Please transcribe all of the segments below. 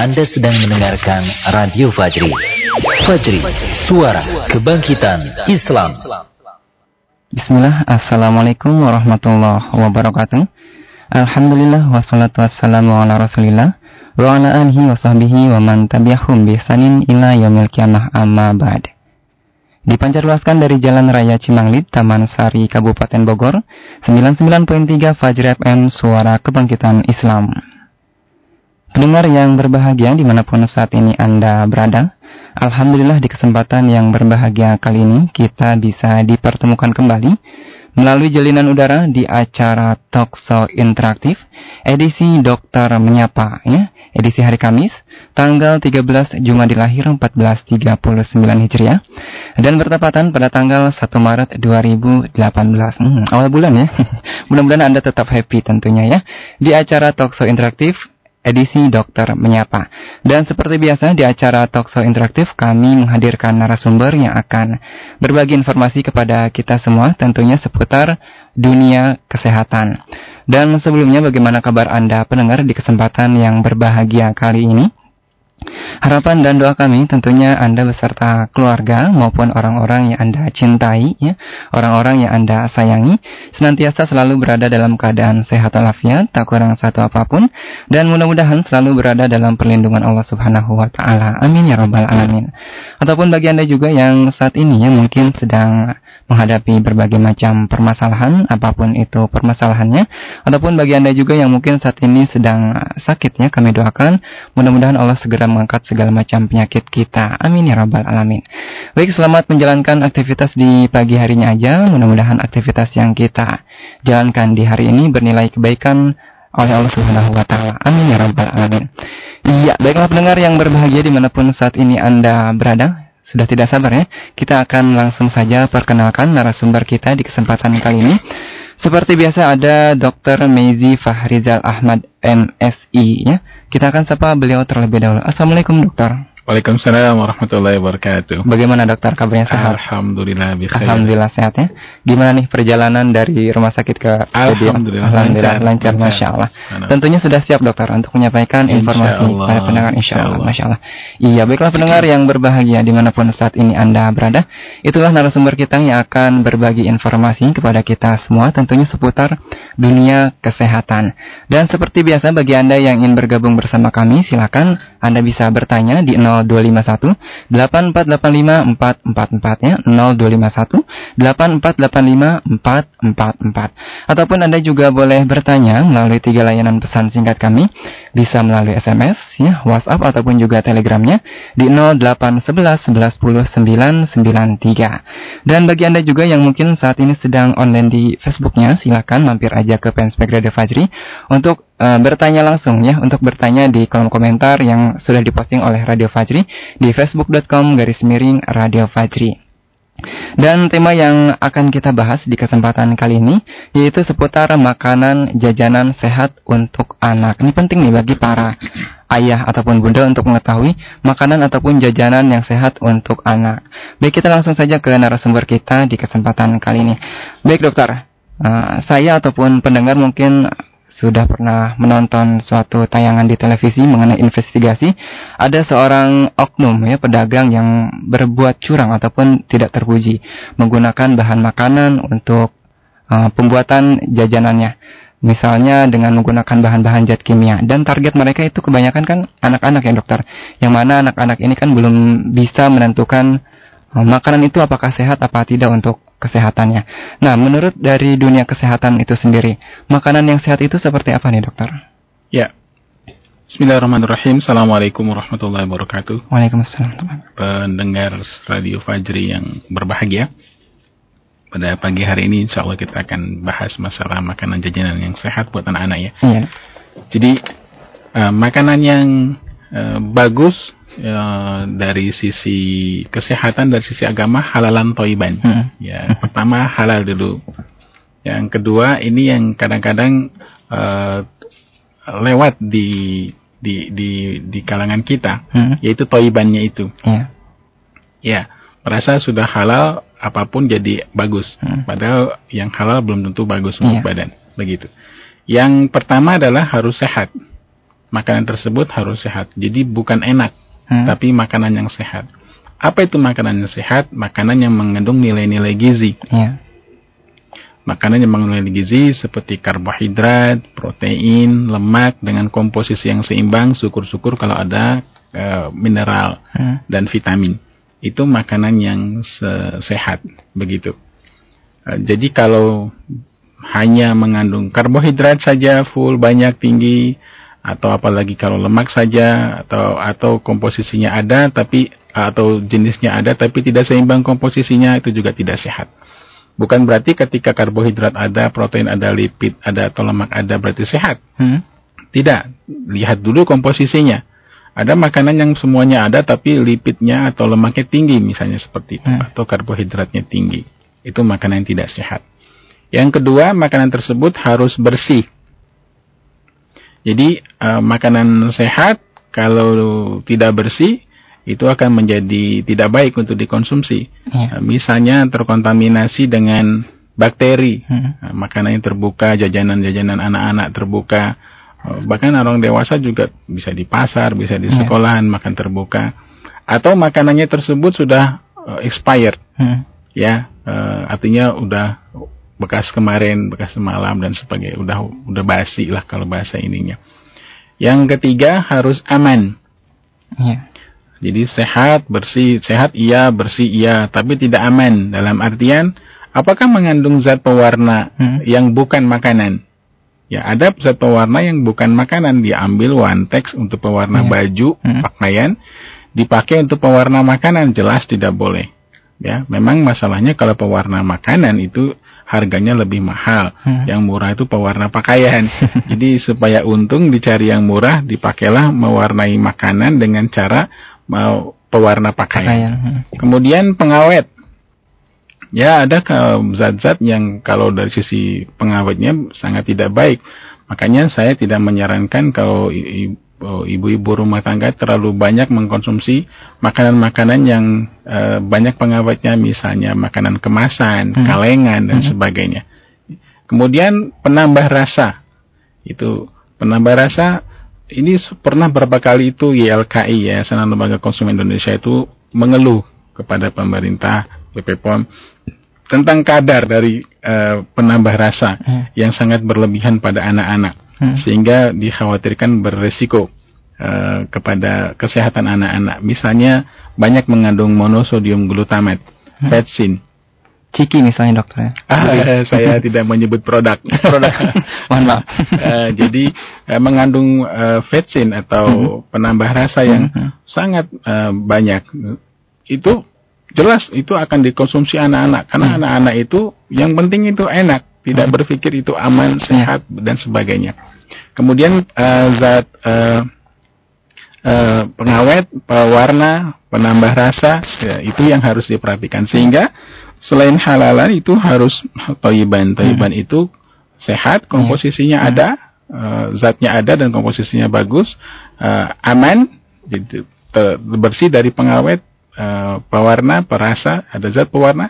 Anda sedang mendengarkan Radio Fajri. Fajri, suara kebangkitan Islam. Bismillah, Assalamualaikum warahmatullahi wabarakatuh. Alhamdulillah wassalatu wassalamu ala rasulillah wa ala alihi wa sahbihi wa man tabi'ahum bisanin ila yaumil kiamah amma ba'd. Dipancarluaskan dari Jalan Raya Cimanglit, Taman Sari, Kabupaten Bogor, 99.3 Fajri FM, Suara Kebangkitan Islam. Pendengar yang berbahagia di mana pun saat ini Anda berada, Alhamdulillah di kesempatan yang berbahagia kali ini kita bisa dipertemukan kembali melalui jalinan udara di acara Talkshow Interaktif edisi Dokter Menyapa ya, edisi hari Kamis tanggal 13 Jumadil Lahir 1439 Hijriah dan bertepatan pada tanggal 1 Maret 2018 hmm, awal bulan ya. Mudah-mudahan Anda tetap happy tentunya ya. Di acara Talkshow Interaktif edisi Dokter Menyapa. Dan seperti biasa di acara Talkshow Interaktif kami menghadirkan narasumber yang akan berbagi informasi kepada kita semua tentunya seputar dunia kesehatan. Dan sebelumnya bagaimana kabar Anda pendengar di kesempatan yang berbahagia kali ini? Harapan dan doa kami tentunya Anda beserta keluarga maupun orang-orang yang Anda cintai, ya, orang-orang yang Anda sayangi, senantiasa selalu berada dalam keadaan sehat walafiat, tak kurang satu apa pun, dan mudah-mudahan selalu berada dalam perlindungan Allah Subhanahu wa Ta'ala. Amin ya Rabbal 'Alamin. Ataupun bagi Anda juga yang saat ini ya mungkin sedang menghadapi berbagai macam permasalahan, apa pun itu permasalahannya, ataupun bagi Anda juga yang mungkin saat ini sedang sakit ya, kami doakan mudah-mudahan Allah segera mengangkat segala macam penyakit kita. Amin ya rabbal alamin. Baik, selamat menjalankan aktivitas di pagi harinya aja. Mudah-mudahan aktivitas yang kita jalankan di hari ini bernilai kebaikan oleh Allah Subhanahu wa taala. Amin ya rabbal alamin. Iya, baiklah pendengar yang berbahagia di mana pun saat ini Anda berada, sudah tidak sabar ya? Kita akan langsung saja perkenalkan narasumber kita di kesempatan kali ini. Seperti biasa ada Dr. Meizi Fahrizal Ahmad MSI ya. Kita akan sapa beliau terlebih dahulu. Assalamualaikum dokter. Waalaikumsalam warahmatullahi wabarakatuh. Bagaimana dokter kabarnya sehat? Alhamdulillah bisa. Alhamdulillah sehat ya. Gimana nih perjalanan dari rumah sakit ke Alhamdulillah, Alhamdulillah lancar, lancar, masya Allah. Tentunya sudah siap dokter untuk menyampaikan informasi pada pendengar insya Allah. Masya Allah. Iya baiklah pendengar yang berbahagia di mana pun saat ini anda berada. Itulah narasumber kita yang akan berbagi informasi kepada kita semua tentunya seputar dunia kesehatan. Dan seperti biasa bagi anda yang ingin bergabung bersama kami silakan anda bisa bertanya di 0 0251 8485 444 ya 0251 8485 444 ataupun Anda juga boleh bertanya melalui tiga layanan pesan singkat kami. Bisa melalui SMS ya WhatsApp ataupun juga Telegramnya di 0811 11 10 993 dan bagi Anda juga yang mungkin saat ini sedang online di Facebooknya silakan mampir aja ke Fanspage Radio Fajri untuk uh, bertanya langsung ya untuk bertanya di kolom komentar yang sudah diposting oleh Radio Fajri di facebook.com garis miring Radio Fajri. Dan tema yang akan kita bahas di kesempatan kali ini yaitu seputar makanan jajanan sehat untuk anak. Ini penting nih bagi para ayah ataupun bunda untuk mengetahui makanan ataupun jajanan yang sehat untuk anak. Baik, kita langsung saja ke narasumber kita di kesempatan kali ini. Baik, dokter. Uh, saya ataupun pendengar mungkin sudah pernah menonton suatu tayangan di televisi mengenai investigasi, ada seorang oknum ya pedagang yang berbuat curang ataupun tidak terpuji menggunakan bahan makanan untuk uh, pembuatan jajanannya. Misalnya dengan menggunakan bahan-bahan zat kimia dan target mereka itu kebanyakan kan anak-anak ya dokter. Yang mana anak-anak ini kan belum bisa menentukan makanan itu apakah sehat apa tidak untuk kesehatannya. Nah, menurut dari dunia kesehatan itu sendiri, makanan yang sehat itu seperti apa nih dokter? Ya, Bismillahirrahmanirrahim. Assalamualaikum warahmatullahi wabarakatuh. Waalaikumsalam. Pendengar Radio Fajri yang berbahagia. Pada pagi hari ini insya Allah kita akan bahas masalah makanan jajanan yang sehat buat anak-anak ya. Iya. Jadi uh, makanan yang uh, bagus uh, dari sisi kesehatan dari sisi agama halalan toiban hmm. ya pertama halal dulu yang kedua ini yang kadang-kadang uh, lewat di di di di kalangan kita hmm. yaitu toibannya itu yeah. ya merasa sudah halal apa pun jadi bagus hmm. padahal yang halal belum tentu bagus untuk yeah. badan begitu yang pertama adalah harus sehat makanan tersebut harus sehat. Jadi bukan enak, Hmm. tapi makanan yang sehat. Apa itu makanan yang sehat? Makanan yang mengandung nilai-nilai gizi. Iya. Makanan yang mengandung nilai gizi seperti karbohidrat, protein, lemak dengan komposisi yang seimbang, syukur-syukur kalau ada eh, mineral Hmm. dan vitamin. Itu makanan yang se- sehat, begitu. Eh, jadi kalau hanya mengandung karbohidrat saja full banyak tinggi atau apalagi kalau lemak saja atau atau komposisinya ada tapi atau jenisnya ada tapi tidak seimbang komposisinya itu juga tidak sehat. Bukan berarti ketika karbohidrat ada, protein ada, lipid ada atau lemak ada berarti sehat. Hmm. Tidak, lihat dulu komposisinya. Ada makanan yang semuanya ada tapi lipidnya atau lemaknya tinggi misalnya seperti itu Hmm. atau karbohidratnya tinggi. Itu makanan yang tidak sehat. Yang kedua, makanan tersebut harus bersih. Jadi eh, makanan sehat kalau tidak bersih itu akan menjadi tidak baik untuk dikonsumsi. Eh, misalnya terkontaminasi dengan bakteri, Hmm. Nah, makanan yang terbuka, jajanan-jajanan anak-anak terbuka, Eh, bahkan orang dewasa juga bisa di pasar, bisa di Iya. sekolahan makan terbuka, atau makanannya tersebut sudah eh, expired, Hmm. ya, eh, artinya udah bekas kemarin, bekas semalam dan sebagainya, udah udah basi lah kalau bahasa ininya. Yang ketiga harus aman. Iya. Jadi sehat, bersih, sehat iya, bersih iya, tapi tidak aman dalam artian apakah mengandung zat pewarna Hmm. yang bukan makanan. Ya, ada zat pewarna yang bukan makanan, diambil text untuk pewarna Iya. baju, Hmm. pakaian, dipakai untuk pewarna makanan, jelas tidak boleh. Ya, memang masalahnya kalau pewarna makanan itu harganya lebih mahal. Hmm. Yang murah itu pewarna pakaian. Jadi supaya untung dicari yang murah, dipakailah mewarnai makanan dengan cara mau pewarna pakaian. Pakaian. Hmm. Kemudian pengawet. Ya ada zat-zat yang kalau dari sisi pengawetnya sangat tidak baik. Makanya saya tidak menyarankan kalau ibu-ibu rumah tangga terlalu banyak mengkonsumsi makanan-makanan yang eh, banyak pengawetnya, misalnya makanan kemasan, Hmm. kalengan dan Hmm. sebagainya. Kemudian penambah rasa. Itu penambah rasa ini pernah berapa kali itu YLKI Yayasan Lembaga Konsumen Indonesia itu mengeluh kepada pemerintah BP POM tentang kadar dari eh, penambah rasa Hmm. yang sangat berlebihan pada anak-anak Hmm. sehingga dikhawatirkan beresiko eh, kepada kesehatan anak-anak. Misalnya banyak mengandung monosodium glutamat, Hmm. vetsin. Ciki misalnya dokter ya. Ah, saya tidak menyebut produk. Produk. Mohon maaf. Eh, jadi eh, mengandung eh, vetsin atau penambah rasa yang Hmm. sangat eh, banyak. Itu jelas itu akan dikonsumsi anak-anak karena Hmm. anak-anak itu yang penting itu enak, tidak Hmm. berpikir itu aman, sehat dan sebagainya. Kemudian eh, zat eh, eh, pengawet, pewarna, penambah rasa ya, itu yang harus diperhatikan sehingga selain halalan itu harus toyiban. Toyiban itu sehat, komposisinya ada, eh, zatnya ada dan komposisinya bagus, eh, aman, ter- bersih dari pengawet, eh, pewarna, perasa, ada zat pewarna,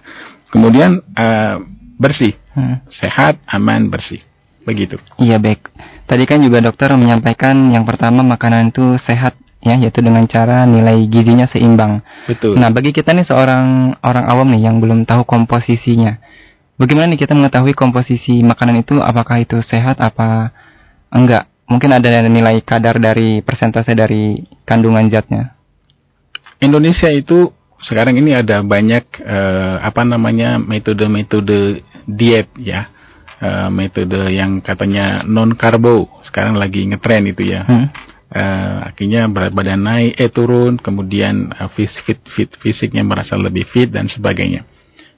kemudian eh, bersih, Hmm. sehat, aman, bersih, begitu. Iya baik. Tadi kan juga dokter menyampaikan yang pertama makanan itu sehat ya, yaitu dengan cara nilai gizinya seimbang. Betul. Nah, bagi kita nih seorang orang awam nih yang belum tahu komposisinya. Bagaimana nih kita mengetahui komposisi makanan itu apakah itu sehat apa enggak? Mungkin ada nilai kadar dari persentase dari kandungan zatnya. Indonesia itu sekarang ini ada banyak eh, apa namanya metode-metode diet ya. Eh, metode yang katanya non karbo sekarang lagi ngetren itu ya. Hmm. Eh, akhirnya berat badan naik, eh turun, kemudian eh, fis- fit, fit, fisiknya merasa lebih fit dan sebagainya.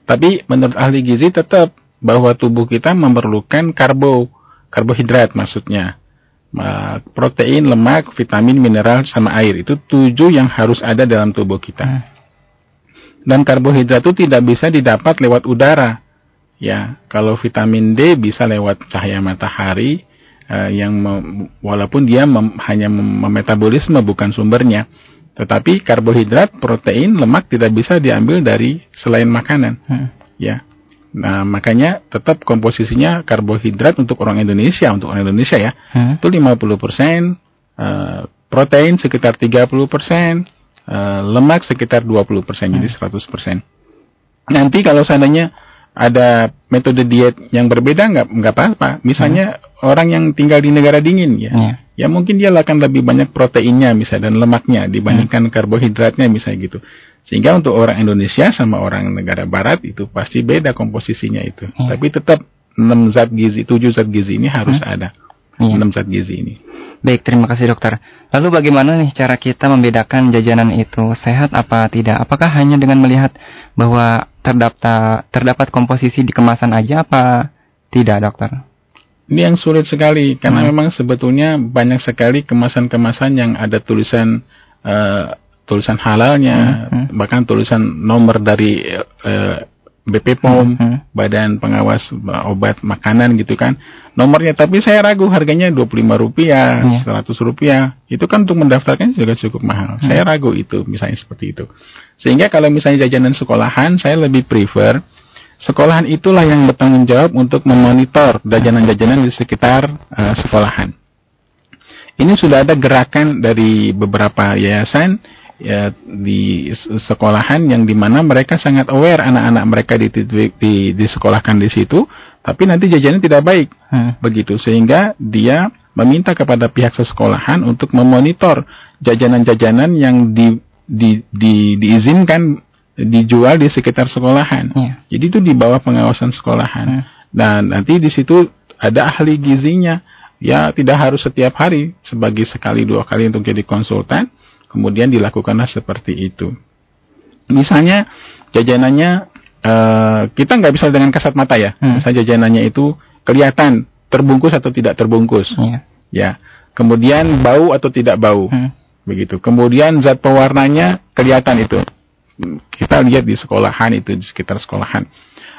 Tapi menurut ahli gizi tetap bahwa tubuh kita memerlukan karbo, karbohidrat maksudnya. Protein, lemak, vitamin, mineral, sama air. Itu tujuh yang harus ada dalam tubuh kita. Hmm. Dan karbohidrat itu tidak bisa didapat lewat udara. Ya, kalau vitamin D bisa lewat cahaya matahari eh, yang mem- walaupun dia mem- hanya mem- memetabolisme bukan sumbernya. Tetapi karbohidrat, protein, lemak tidak bisa diambil dari selain makanan. Hmm. Ya. Nah, makanya tetap komposisinya karbohidrat untuk orang Indonesia, untuk orang Indonesia ya, Hmm. itu 50% uh, protein sekitar 30%, uh, lemak sekitar 20%, hmm. jadi 100%. Nanti kalau seandainya ada metode diet yang berbeda nggak nggak apa-apa. Misalnya hmm. orang yang tinggal di negara dingin ya, hmm. ya mungkin dia akan lebih banyak proteinnya misalnya dan lemaknya dibandingkan hmm. karbohidratnya misalnya gitu. Sehingga untuk orang Indonesia sama orang negara Barat itu pasti beda komposisinya itu. Hmm. Tapi tetap 6 zat gizi, 7 zat gizi ini harus hmm. ada. Hmm. 6 zat gizi ini. Baik, terima kasih dokter. Lalu bagaimana nih cara kita membedakan jajanan itu sehat apa tidak? Apakah hanya dengan melihat bahwa terdapat terdapat komposisi di kemasan aja apa tidak, dokter? Ini yang sulit sekali karena hmm. memang sebetulnya banyak sekali kemasan-kemasan yang ada tulisan uh, tulisan halalnya, hmm. Hmm. bahkan tulisan nomor dari uh, BP POM, hmm. Badan Pengawas Obat Makanan gitu kan. Nomornya tapi saya ragu harganya 25 rupiah, hmm. 100 rupiah. Itu kan untuk mendaftarkan juga cukup mahal. Hmm. Saya ragu itu misalnya seperti itu. Sehingga kalau misalnya jajanan sekolahan saya lebih prefer sekolahan itulah yang bertanggung jawab untuk memonitor jajanan-jajanan di sekitar uh, sekolahan. Ini sudah ada gerakan dari beberapa yayasan ya di sekolahan yang di mana mereka sangat aware anak-anak mereka di, di, di disekolahkan di situ, tapi nanti jajannya tidak baik, hmm. begitu sehingga dia meminta kepada pihak sesekolahan untuk memonitor jajanan-jajanan yang di, di, di, diizinkan dijual di sekitar sekolahan. Yeah. Jadi itu di bawah pengawasan sekolahan. Hmm. Dan nanti di situ ada ahli gizinya. Ya tidak harus setiap hari, sebagai sekali dua kali untuk jadi konsultan kemudian dilakukanlah seperti itu. Misalnya jajanannya uh, kita nggak bisa dengan kasat mata ya. Hmm. Misalnya jajanannya itu kelihatan terbungkus atau tidak terbungkus. Hmm. Ya. Kemudian bau atau tidak bau. Hmm. Begitu. Kemudian zat pewarnanya kelihatan itu. Kita lihat di sekolahan itu di sekitar sekolahan.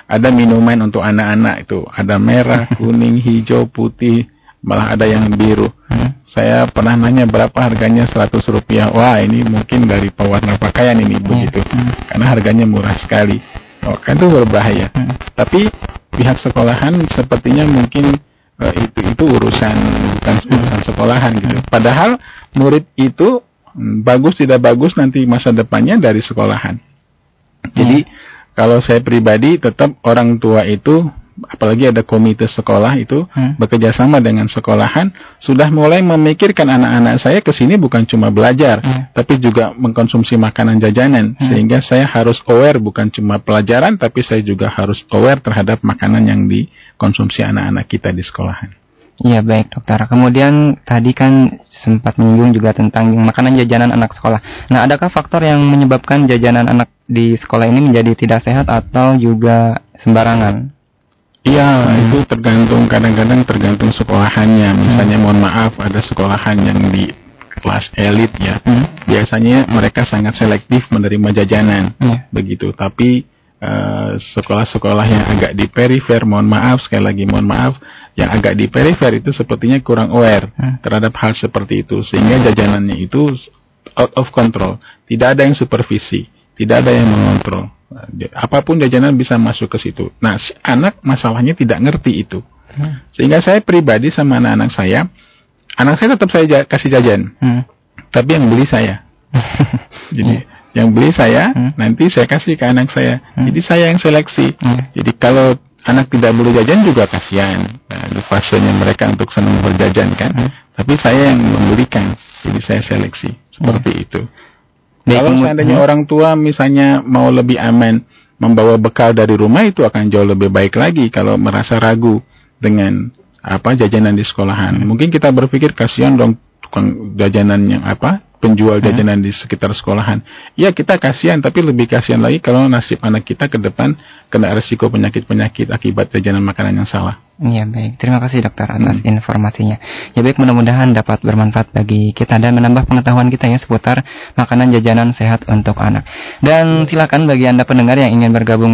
Ada minuman untuk anak-anak itu, ada merah, kuning, hijau, putih, malah ada yang biru. Hmm. Saya pernah nanya berapa harganya 100 rupiah. Wah ini mungkin dari pewarna pakaian ini hmm. begitu. Hmm. Karena harganya murah sekali. Oh, kan itu berbahaya. Hmm. Tapi pihak sekolahan sepertinya mungkin uh, itu itu urusan bukan urusan sekolahan gitu. Hmm. Padahal murid itu hmm, bagus tidak bagus nanti masa depannya dari sekolahan. Jadi hmm. kalau saya pribadi tetap orang tua itu apalagi ada komite sekolah itu hmm. bekerja sama dengan sekolahan sudah mulai memikirkan anak-anak saya ke sini bukan cuma belajar hmm. tapi juga mengkonsumsi makanan jajanan hmm. sehingga saya harus aware bukan cuma pelajaran tapi saya juga harus aware terhadap makanan yang dikonsumsi anak-anak kita di sekolahan. Iya baik dokter. Kemudian tadi kan sempat menyinggung juga tentang makanan jajanan anak sekolah. Nah adakah faktor yang menyebabkan jajanan anak di sekolah ini menjadi tidak sehat atau juga sembarangan? Iya, hmm. itu tergantung kadang-kadang tergantung sekolahannya. Misalnya hmm. mohon maaf ada sekolahan yang di kelas elit ya. Hmm. Biasanya mereka sangat selektif menerima jajanan. Hmm. Begitu. Tapi sekolah sekolah-sekolah yang agak di perifer, mohon maaf sekali lagi mohon maaf, yang agak di perifer itu sepertinya kurang aware hmm. terhadap hal seperti itu sehingga jajanannya itu out of control. Tidak ada yang supervisi, tidak ada yang mengontrol apa pun jajanan bisa masuk ke situ. Nah, si anak masalahnya tidak ngerti itu. Hmm. Sehingga saya pribadi sama anak-anak saya, anak saya tetap saya kasih jajan. Hmm. Tapi yang beli saya. Jadi hmm. yang beli saya, hmm. nanti saya kasih ke anak saya. Hmm. Jadi saya yang seleksi. Hmm. Jadi kalau anak tidak boleh jajan juga kasihan. Nah, itu fasenya mereka untuk senang berjajan kan. Hmm. Tapi saya yang memberikan. Jadi saya seleksi. Seperti hmm. itu. Kalau seandainya hmm. orang tua misalnya mau lebih aman membawa bekal dari rumah itu akan jauh lebih baik lagi kalau merasa ragu dengan apa jajanan di sekolahan. Mungkin kita berpikir kasihan dong tukang jajanan yang apa penjual hmm. jajanan di sekitar sekolahan. Ya kita kasihan tapi lebih kasihan lagi kalau nasib anak kita ke depan kena resiko penyakit-penyakit akibat jajanan makanan yang salah. Iya baik, terima kasih dokter atas hmm. informasinya. Ya baik, mudah-mudahan dapat bermanfaat bagi kita dan menambah pengetahuan kita ya seputar makanan jajanan sehat untuk anak. Dan silakan bagi anda pendengar yang ingin bergabung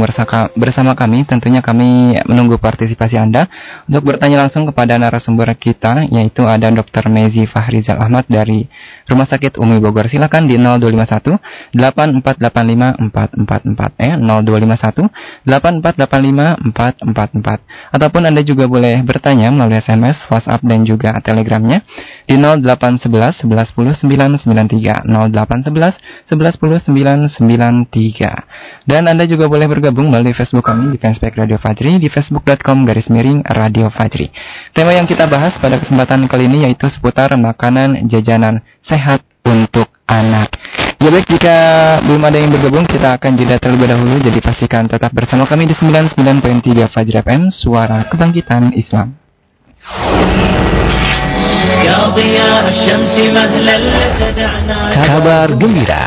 bersama kami, tentunya kami menunggu partisipasi anda untuk bertanya langsung kepada narasumber kita, yaitu ada Dokter Mezi Fahrizal Ahmad dari Rumah Sakit Umi Bogor. Silakan di 0251 8485 444 eh 0251 8485 444 ataupun anda juga boleh bertanya melalui SMS, WhatsApp, dan juga Telegramnya di 0811 11 10 993 0811 11 10 993 dan Anda juga boleh bergabung melalui Facebook kami di fanspage Radio Fajri di facebook.com garis miring Radio Fajri. Tema yang kita bahas pada kesempatan kali ini yaitu seputar makanan jajanan sehat untuk anak. Ya baik, jika belum ada yang bergabung, kita akan jeda terlebih dahulu. Jadi pastikan tetap bersama kami di 99.3 Fajr FM, Suara Kebangkitan Islam. Kabar gembira.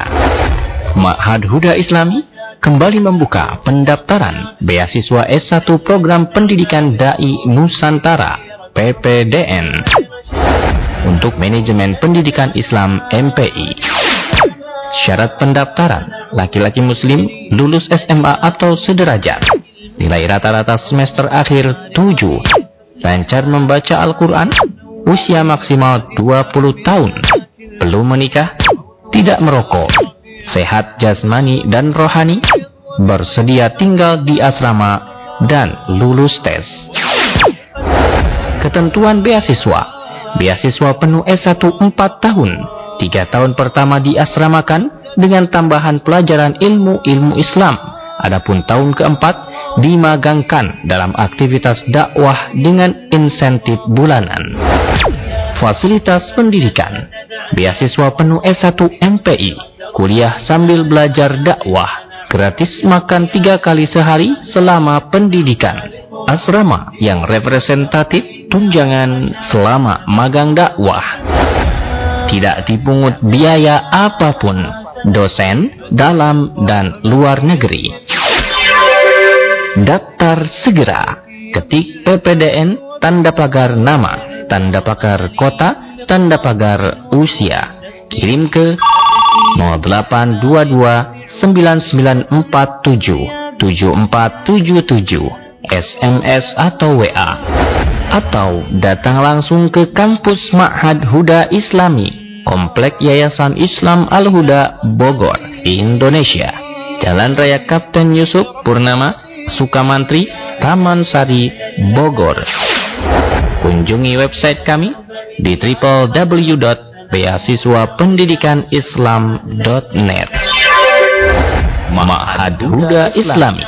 Ma'had Huda Islami kembali membuka pendaftaran beasiswa S1 Program Pendidikan Dai Nusantara PPDN untuk manajemen pendidikan Islam MPI. Syarat pendaftaran, laki-laki muslim lulus SMA atau sederajat. Nilai rata-rata semester akhir 7. Lancar membaca Al-Quran, usia maksimal 20 tahun. Belum menikah, tidak merokok, sehat jasmani dan rohani, bersedia tinggal di asrama, dan lulus tes. Ketentuan beasiswa Beasiswa penuh S1 4 tahun, 3 tahun pertama diasramakan dengan tambahan pelajaran ilmu-ilmu Islam. Adapun tahun keempat dimagangkan dalam aktivitas dakwah dengan insentif bulanan. Fasilitas pendidikan, beasiswa penuh S1 MPI, kuliah sambil belajar dakwah, gratis makan tiga kali sehari selama pendidikan asrama yang representatif tunjangan selama magang dakwah. Tidak dipungut biaya apa pun dosen dalam dan luar negeri. Daftar segera. Ketik PPDN tanda pagar nama, tanda pagar kota, tanda pagar usia. Kirim ke 0822 9947 7477 SMS atau WA atau datang langsung ke kampus Ma'had Huda Islami Komplek Yayasan Islam Al-Huda Bogor, Indonesia. Jalan Raya Kapten Yusuf Purnama Sukamantri Taman Sari Bogor. Kunjungi website kami di www.beasiswapendidikan.islam.net Ma'had Huda Islami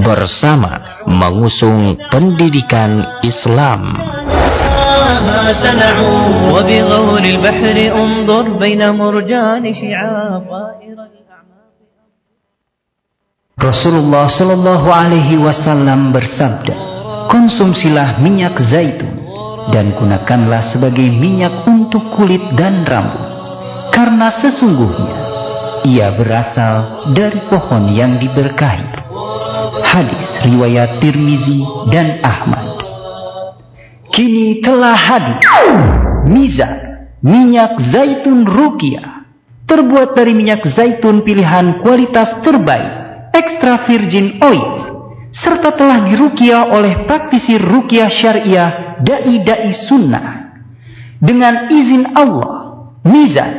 bersama mengusung pendidikan Islam. Rasulullah Shallallahu Alaihi Wasallam bersabda, konsumsilah minyak zaitun dan gunakanlah sebagai minyak untuk kulit dan rambut, karena sesungguhnya ia berasal dari pohon yang diberkahi. Hadis riwayat Tirmizi dan Ahmad. Kini telah hadir Mizar minyak zaitun rukia. Terbuat dari minyak zaitun pilihan kualitas terbaik extra virgin oil. Serta telah dirukia oleh praktisi rukia syariah dai-dai sunnah. Dengan izin Allah Mizan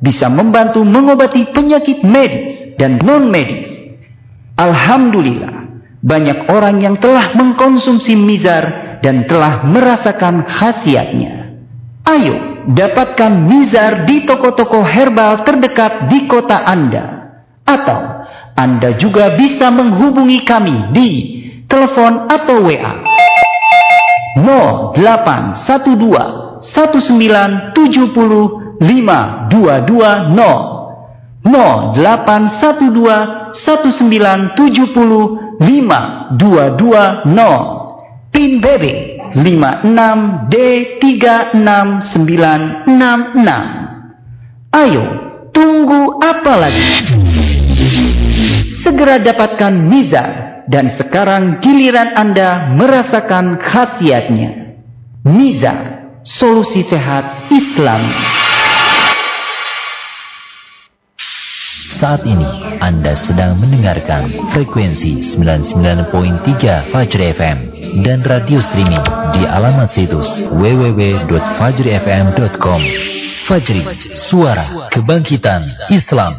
bisa membantu mengobati penyakit medis dan non medis Alhamdulillah banyak orang yang telah mengkonsumsi mizar dan telah merasakan khasiatnya. Ayo, dapatkan mizar di toko-toko herbal terdekat di kota Anda. Atau Anda juga bisa menghubungi kami di telepon atau WA 0812 1970 522 0812 1970 522 PIN BB 56D36966 Ayo, tunggu apa lagi? Segera dapatkan Mizar dan sekarang giliran Anda merasakan khasiatnya. Mizar, solusi sehat Islam. Saat ini Anda sedang mendengarkan frekuensi 99.3 Fajri FM dan radio streaming di alamat situs www.fajrifm.com. Fajri, suara kebangkitan Islam.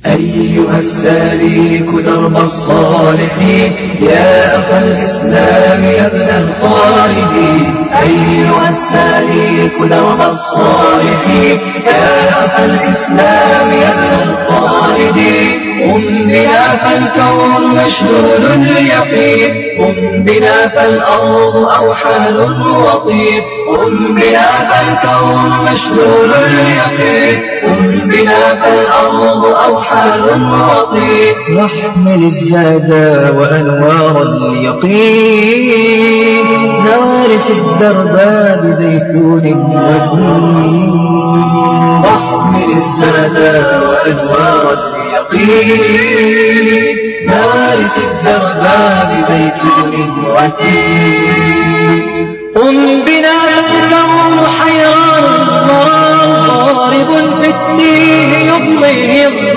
أيها السالك درب الصالحين يا أخا الإسلام يا ابن الخالدين أيها السالك درب الصالحين يا أخا الإسلام يا ابن الخالدين قم بنا فالكون مشلول اليقين قم بنا فالأرض أوحال وطير قم بنا فالكون مشلول اليقين قم بنا فالأرض أوحال وطير واحمل الزاد وأنوار اليقين. نارس الدرب بزيتون وتين واحمل الزاد وأنوار الرقيق. مارس الذرباب زيتون وتيق قم بنا الدور حيران ضرار طارب في التيه يضمي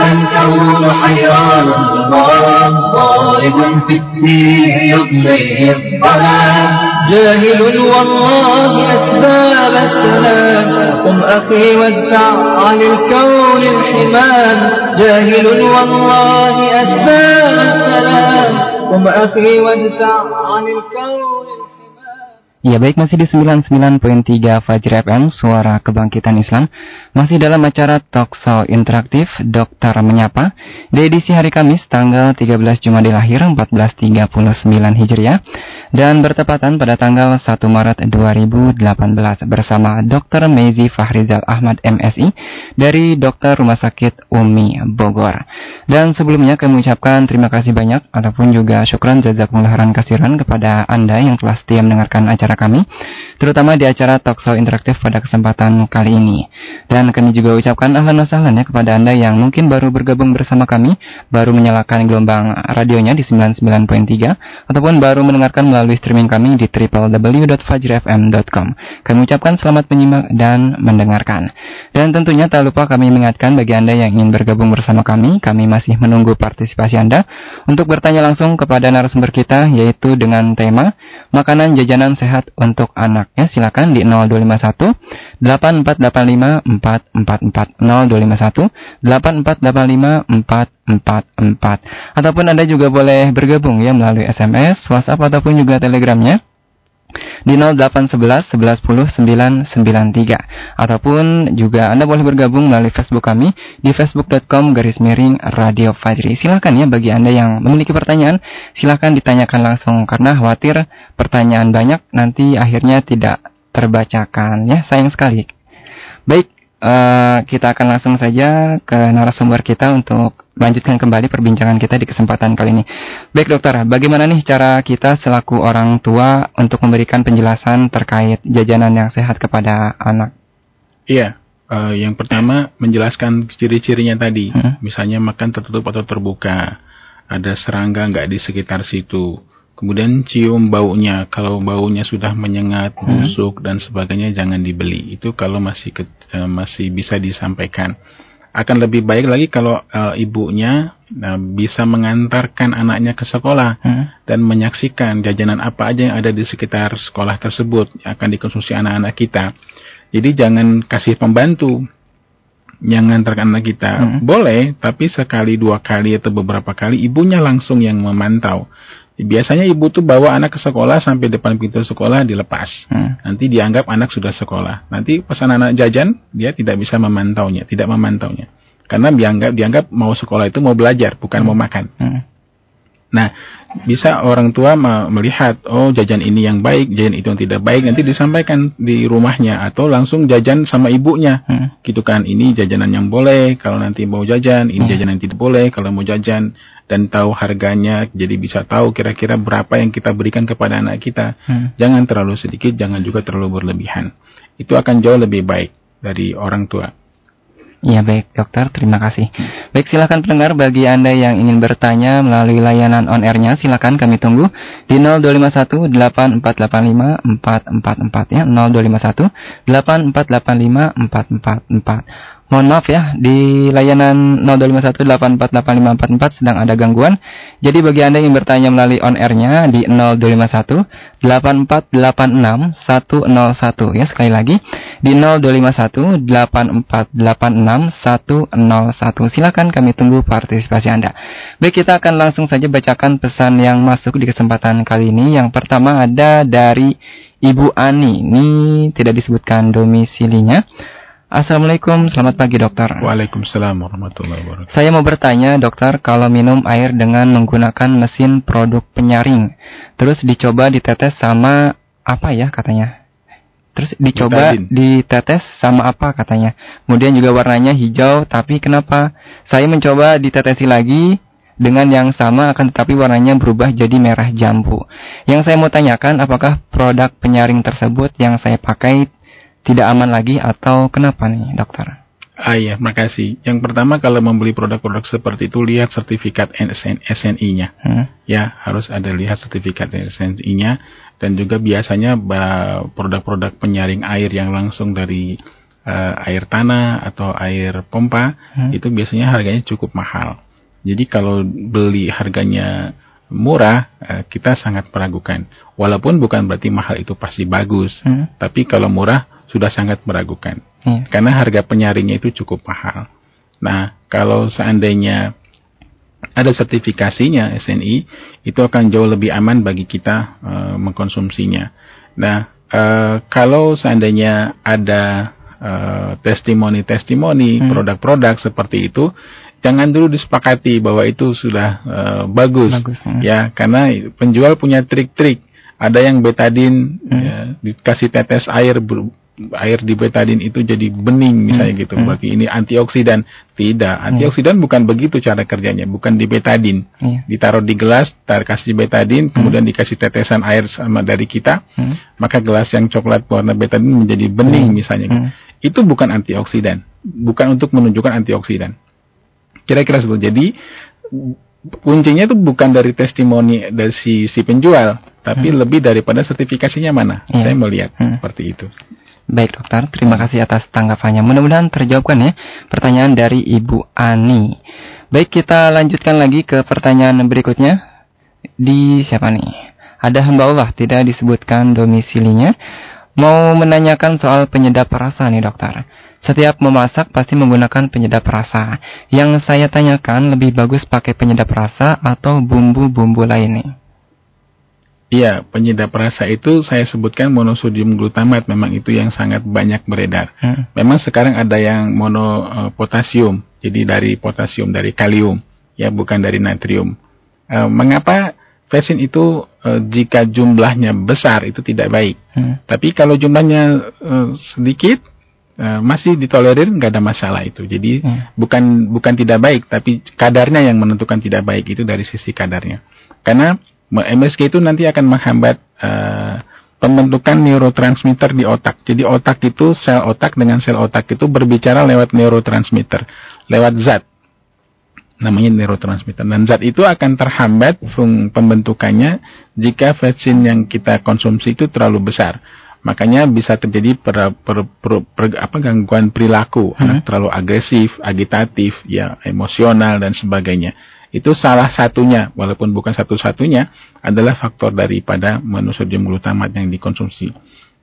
بنا فالكون حيران ضارب في التيه يضليه الظلام جاهل والله أسباب السلام. قم أخي وادفع عن الكون الحمام. جاهل والله أسباب السلام. قم أخي وادفع عن الكون Ya baik masih di 99.3 Fajr FM Suara Kebangkitan Islam. Masih dalam acara Talkshow Interaktif Dokter Menyapa. Di edisi hari Kamis tanggal 13 Jumadil Akhir 1439 Hijriah. Dan bertepatan pada tanggal 1 Maret 2018 Bersama Dr. Mezi Fahrizal Ahmad MSI Dari Dokter Rumah Sakit Umi Bogor. Dan sebelumnya kami ucapkan terima kasih banyak Ataupun juga syukran jazakumullah kasiran kepada Anda yang telah setia mendengarkan acara kami, terutama di acara Talkshow Interaktif pada kesempatan kali ini. Dan kami juga ucapkan ahlan wasahlan ya kepada Anda yang mungkin baru bergabung bersama kami, baru menyalakan gelombang radionya di 99.3, ataupun baru mendengarkan melalui streaming kami di www.fajrfm.com. Kami ucapkan selamat menyimak dan mendengarkan. Dan tentunya tak lupa kami mengingatkan bagi Anda yang ingin bergabung bersama kami, kami masih menunggu partisipasi Anda untuk bertanya langsung kepada narasumber kita, yaitu dengan tema Makanan Jajanan Sehat untuk anaknya silakan di 0251 8485 444 0251 8485 444 ataupun Anda juga boleh bergabung ya melalui SMS, WhatsApp ataupun juga Telegramnya di 0811 1110 993 ataupun juga Anda boleh bergabung melalui Facebook kami di facebook.com garis miring Radio Fajri. Silakan ya bagi Anda yang memiliki pertanyaan, silakan ditanyakan langsung karena khawatir pertanyaan banyak nanti akhirnya tidak terbacakan ya. Sayang sekali. Baik, uh, kita akan langsung saja ke narasumber kita untuk lanjutkan kembali perbincangan kita di kesempatan kali ini. Baik dokter, bagaimana nih cara kita selaku orang tua untuk memberikan penjelasan terkait jajanan yang sehat kepada anak? Iya, uh, yang pertama menjelaskan ciri-cirinya tadi, hmm? misalnya makan tertutup atau terbuka, ada serangga nggak di sekitar situ, kemudian cium baunya, kalau baunya sudah menyengat, busuk dan sebagainya jangan dibeli. Itu kalau masih ke, uh, masih bisa disampaikan akan lebih baik lagi kalau uh, ibunya uh, bisa mengantarkan anaknya ke sekolah hmm. dan menyaksikan jajanan apa aja yang ada di sekitar sekolah tersebut yang akan dikonsumsi anak-anak kita. Jadi jangan kasih pembantu yang mengantarkan anak kita. Hmm. Boleh, tapi sekali dua kali atau beberapa kali ibunya langsung yang memantau. Biasanya ibu tuh bawa anak ke sekolah sampai depan pintu sekolah dilepas. Hmm. Nanti dianggap anak sudah sekolah. Nanti pesan anak jajan dia tidak bisa memantaunya, tidak memantaunya. Karena dianggap dianggap mau sekolah itu mau belajar, bukan hmm. mau makan. Hmm. Nah, bisa orang tua melihat oh jajan ini yang baik, jajan itu yang tidak baik nanti disampaikan di rumahnya atau langsung jajan sama ibunya. Hmm. Gitu kan, ini jajanan yang boleh kalau nanti mau jajan, ini hmm. jajanan yang tidak boleh kalau mau jajan dan tahu harganya jadi bisa tahu kira-kira berapa yang kita berikan kepada anak kita. Hmm. Jangan terlalu sedikit, jangan juga terlalu berlebihan. Itu akan jauh lebih baik dari orang tua. Ya baik dokter, terima kasih. Baik silakan pendengar bagi Anda yang ingin bertanya melalui layanan on airnya silakan kami tunggu di 0251 8485 444 ya. 0251 8485 444 Mohon maaf ya, di layanan 0251848544 sedang ada gangguan. Jadi bagi Anda yang bertanya melalui on air-nya di 0251 8486 101 ya sekali lagi di 0251 8486 101. Silakan kami tunggu partisipasi Anda. Baik, kita akan langsung saja bacakan pesan yang masuk di kesempatan kali ini. Yang pertama ada dari Ibu Ani. Ini tidak disebutkan domisilinya. Assalamualaikum, selamat pagi dokter. Waalaikumsalam warahmatullahi wabarakatuh. Saya mau bertanya dokter, kalau minum air dengan menggunakan mesin produk penyaring, terus dicoba ditetes sama apa ya katanya? Terus dicoba Betadine. ditetes sama apa katanya? Kemudian juga warnanya hijau, tapi kenapa? Saya mencoba ditetesi lagi dengan yang sama akan tetapi warnanya berubah jadi merah jambu. Yang saya mau tanyakan apakah produk penyaring tersebut yang saya pakai tidak aman lagi atau kenapa nih dokter? Ah iya, makasih. Yang pertama kalau membeli produk-produk seperti itu lihat sertifikat SN SNI-nya. Hmm. Ya, harus ada lihat sertifikat SNI-nya dan juga biasanya produk-produk penyaring air yang langsung dari eh, air tanah atau air pompa Hmm. itu biasanya harganya cukup mahal. Jadi kalau beli harganya murah, eh, kita sangat meragukan. Walaupun bukan berarti mahal itu pasti bagus, Hmm. tapi kalau murah sudah sangat meragukan Iya. karena harga penyaringnya itu cukup mahal. Nah, kalau seandainya ada sertifikasinya SNI, itu akan jauh lebih aman bagi kita eh, mengkonsumsinya. Nah, eh, kalau seandainya ada eh, testimoni-testimoni Hmm. produk-produk seperti itu, jangan dulu disepakati bahwa itu sudah eh, bagus, Bagus, hmm. ya, karena penjual punya trik-trik. Ada yang betadin Hmm. ya, dikasih tetes air ber- air di betadin itu jadi bening misalnya Hmm, gitu. hmm. Berarti ini antioksidan. Tidak, antioksidan bukan begitu cara kerjanya, bukan di betadin. Iya. Ditaruh di gelas, tar kasih betadin, kemudian dikasih tetesan air sama dari kita, Hmm. maka gelas yang coklat warna betadin menjadi bening misalnya. gitu. Hmm. Itu bukan antioksidan, bukan untuk menunjukkan antioksidan. Kira-kira seperti jadi kuncinya itu bukan dari testimoni dari si, si penjual, tapi lebih daripada sertifikasinya mana. Hmm. Saya melihat Hmm. seperti itu. Baik dokter, terima kasih atas tanggapannya. Mudah-mudahan terjawabkan ya pertanyaan dari Ibu Ani. Baik, kita lanjutkan lagi ke pertanyaan berikutnya. Di siapa nih? Ada hamba Allah, tidak disebutkan domisilinya. Mau menanyakan soal penyedap rasa nih dokter. Setiap memasak pasti menggunakan penyedap rasa. Yang saya tanyakan lebih bagus pakai penyedap rasa atau bumbu-bumbu lain nih? Iya, penyedap rasa itu saya sebutkan monosodium glutamat memang itu yang sangat banyak beredar. Hmm. Memang sekarang ada yang monopotasium, jadi dari potasium, dari kalium, ya bukan dari natrium. Eh, mengapa versin itu eh, jika jumlahnya besar itu tidak baik, Hmm. tapi kalau jumlahnya eh, sedikit eh, masih ditolerir nggak ada masalah itu. Jadi Hmm. bukan bukan tidak baik, tapi kadarnya yang menentukan tidak baik itu dari sisi kadarnya. Karena MSG itu nanti akan menghambat eh, pembentukan neurotransmitter di otak. Jadi otak itu sel otak dengan sel otak itu berbicara lewat neurotransmitter, lewat zat. Namanya neurotransmitter. Dan zat itu akan terhambat fung pembentukannya jika vaksin yang kita konsumsi itu terlalu besar. Makanya bisa terjadi per, per- per- per- apa gangguan perilaku, Hmm. anak terlalu agresif, agitatif, ya emosional dan sebagainya. Itu salah satunya, walaupun bukan satu-satunya, adalah faktor daripada monosodium glutamat yang dikonsumsi.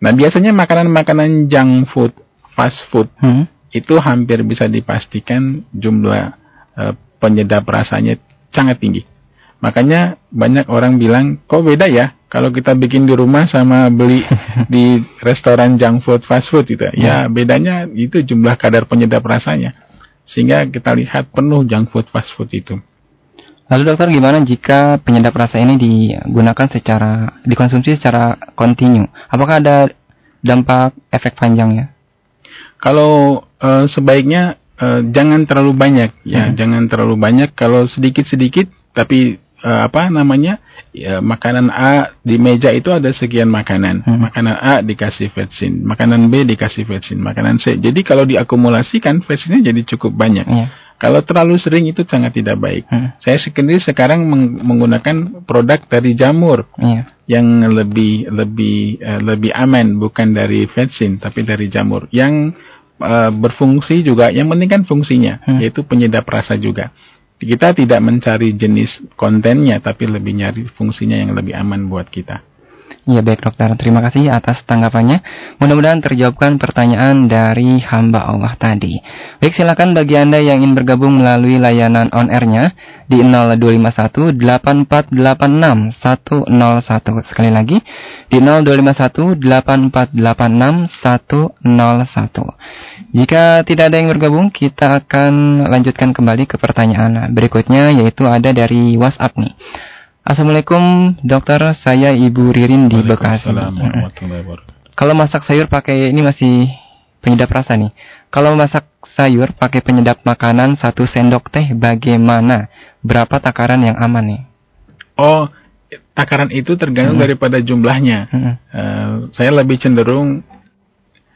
Nah, biasanya makanan-makanan junk food, fast food, Hmm. itu hampir bisa dipastikan jumlah eh, penyedap rasanya sangat tinggi. Makanya banyak orang bilang, kok beda ya kalau kita bikin di rumah sama beli di restoran junk food, fast food gitu. Ya bedanya itu jumlah kadar penyedap rasanya. Sehingga kita lihat penuh junk food, fast food itu. Lalu dokter gimana jika penyedap rasa ini digunakan secara dikonsumsi secara kontinu? Apakah ada dampak efek panjangnya? Kalau eh, sebaiknya eh, jangan terlalu banyak ya, Hmm. jangan terlalu banyak. Kalau sedikit-sedikit, tapi eh, apa namanya ya, makanan A di meja itu ada sekian makanan. Hmm. Makanan A dikasih vetsin, makanan B dikasih vetsin, makanan C. Jadi kalau diakumulasikan vetsinnya jadi cukup banyak. Iya. Kalau terlalu sering itu sangat tidak baik. Hmm. Saya sendiri sekarang meng- menggunakan produk dari jamur Iya. yang lebih lebih eh, lebih aman bukan dari vetsin tapi dari jamur yang uh, berfungsi juga. Yang penting kan fungsinya, hmm. yaitu penyedap rasa juga. Kita tidak mencari jenis kontennya, tapi lebih nyari fungsinya yang lebih aman buat kita. Ya baik dokter, terima kasih atas tanggapannya. Mudah-mudahan terjawabkan pertanyaan dari hamba Allah tadi. Baik silakan bagi Anda yang ingin bergabung melalui layanan on airnya di 0251 8486 101. Sekali lagi di 0251 8486 101. Jika tidak ada yang bergabung, kita akan lanjutkan kembali ke pertanyaan berikutnya yaitu ada dari WhatsApp nih. Assalamualaikum dokter, saya Ibu Ririn di Bekasi. Kalau masak sayur pakai ini masih penyedap rasa nih. Kalau masak sayur pakai penyedap makanan satu sendok teh bagaimana? Berapa takaran yang aman nih? Oh, takaran itu tergantung hmm. daripada jumlahnya. Hmm. Uh, saya lebih cenderung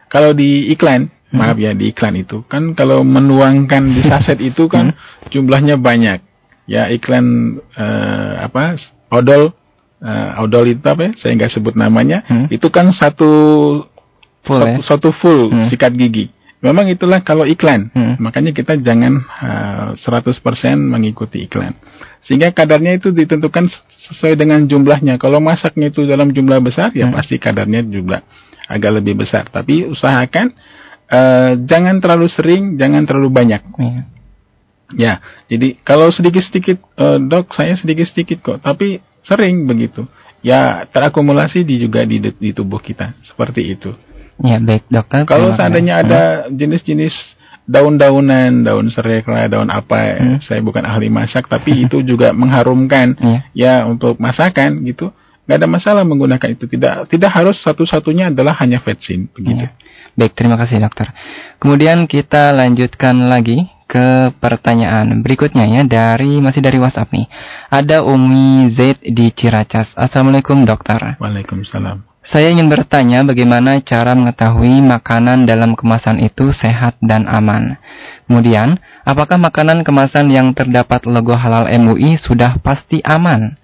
kalau di iklan, hmm. maaf ya di iklan itu kan kalau menuangkan di saset itu kan hmm. jumlahnya banyak ya iklan uh, apa odol uh, odol itu apa ya? saya nggak sebut namanya hmm. itu kan satu full, satu, ya? satu full hmm. sikat gigi memang itulah kalau iklan hmm. makanya kita jangan uh, eh, 100% mengikuti iklan sehingga kadarnya itu ditentukan sesuai dengan jumlahnya kalau masaknya itu dalam jumlah besar ya hmm. pasti kadarnya juga agak lebih besar tapi usahakan uh, jangan terlalu sering jangan terlalu banyak hmm Ya, jadi kalau sedikit-sedikit uh, dok saya sedikit-sedikit kok, tapi sering begitu. Ya terakumulasi di juga di, di tubuh kita seperti itu. Ya baik dokter. Kalau seandainya ada jenis-jenis daun-daunan, daun serai daun apa, hmm. saya bukan ahli masak, tapi itu juga mengharumkan ya. ya untuk masakan gitu. Nggak ada masalah menggunakan itu. Tidak tidak harus satu-satunya adalah hanya vetsin begitu. Ya. Baik, terima kasih dokter. Kemudian kita lanjutkan lagi ke pertanyaan berikutnya ya dari masih dari WhatsApp nih. Ada Umi Z di Ciracas. Assalamualaikum dokter. Waalaikumsalam. Saya ingin bertanya bagaimana cara mengetahui makanan dalam kemasan itu sehat dan aman. Kemudian, apakah makanan kemasan yang terdapat logo halal MUI sudah pasti aman?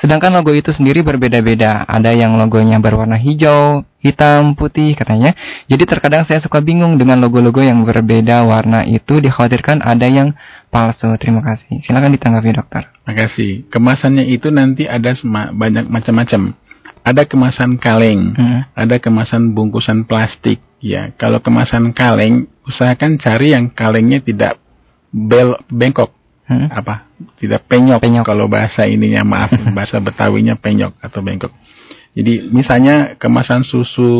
Sedangkan logo itu sendiri berbeda-beda. Ada yang logonya berwarna hijau, hitam, putih katanya. Jadi terkadang saya suka bingung dengan logo-logo yang berbeda warna itu dikhawatirkan ada yang palsu. Terima kasih. Silakan ditanggapi dokter. Terima kasih. Kemasannya itu nanti ada banyak macam-macam. Ada kemasan kaleng, hmm. ada kemasan bungkusan plastik. Ya, kalau kemasan kaleng, usahakan cari yang kalengnya tidak bel bengkok hmm? apa tidak penyok, penyok kalau bahasa ininya maaf bahasa betawinya penyok atau bengkok jadi misalnya kemasan susu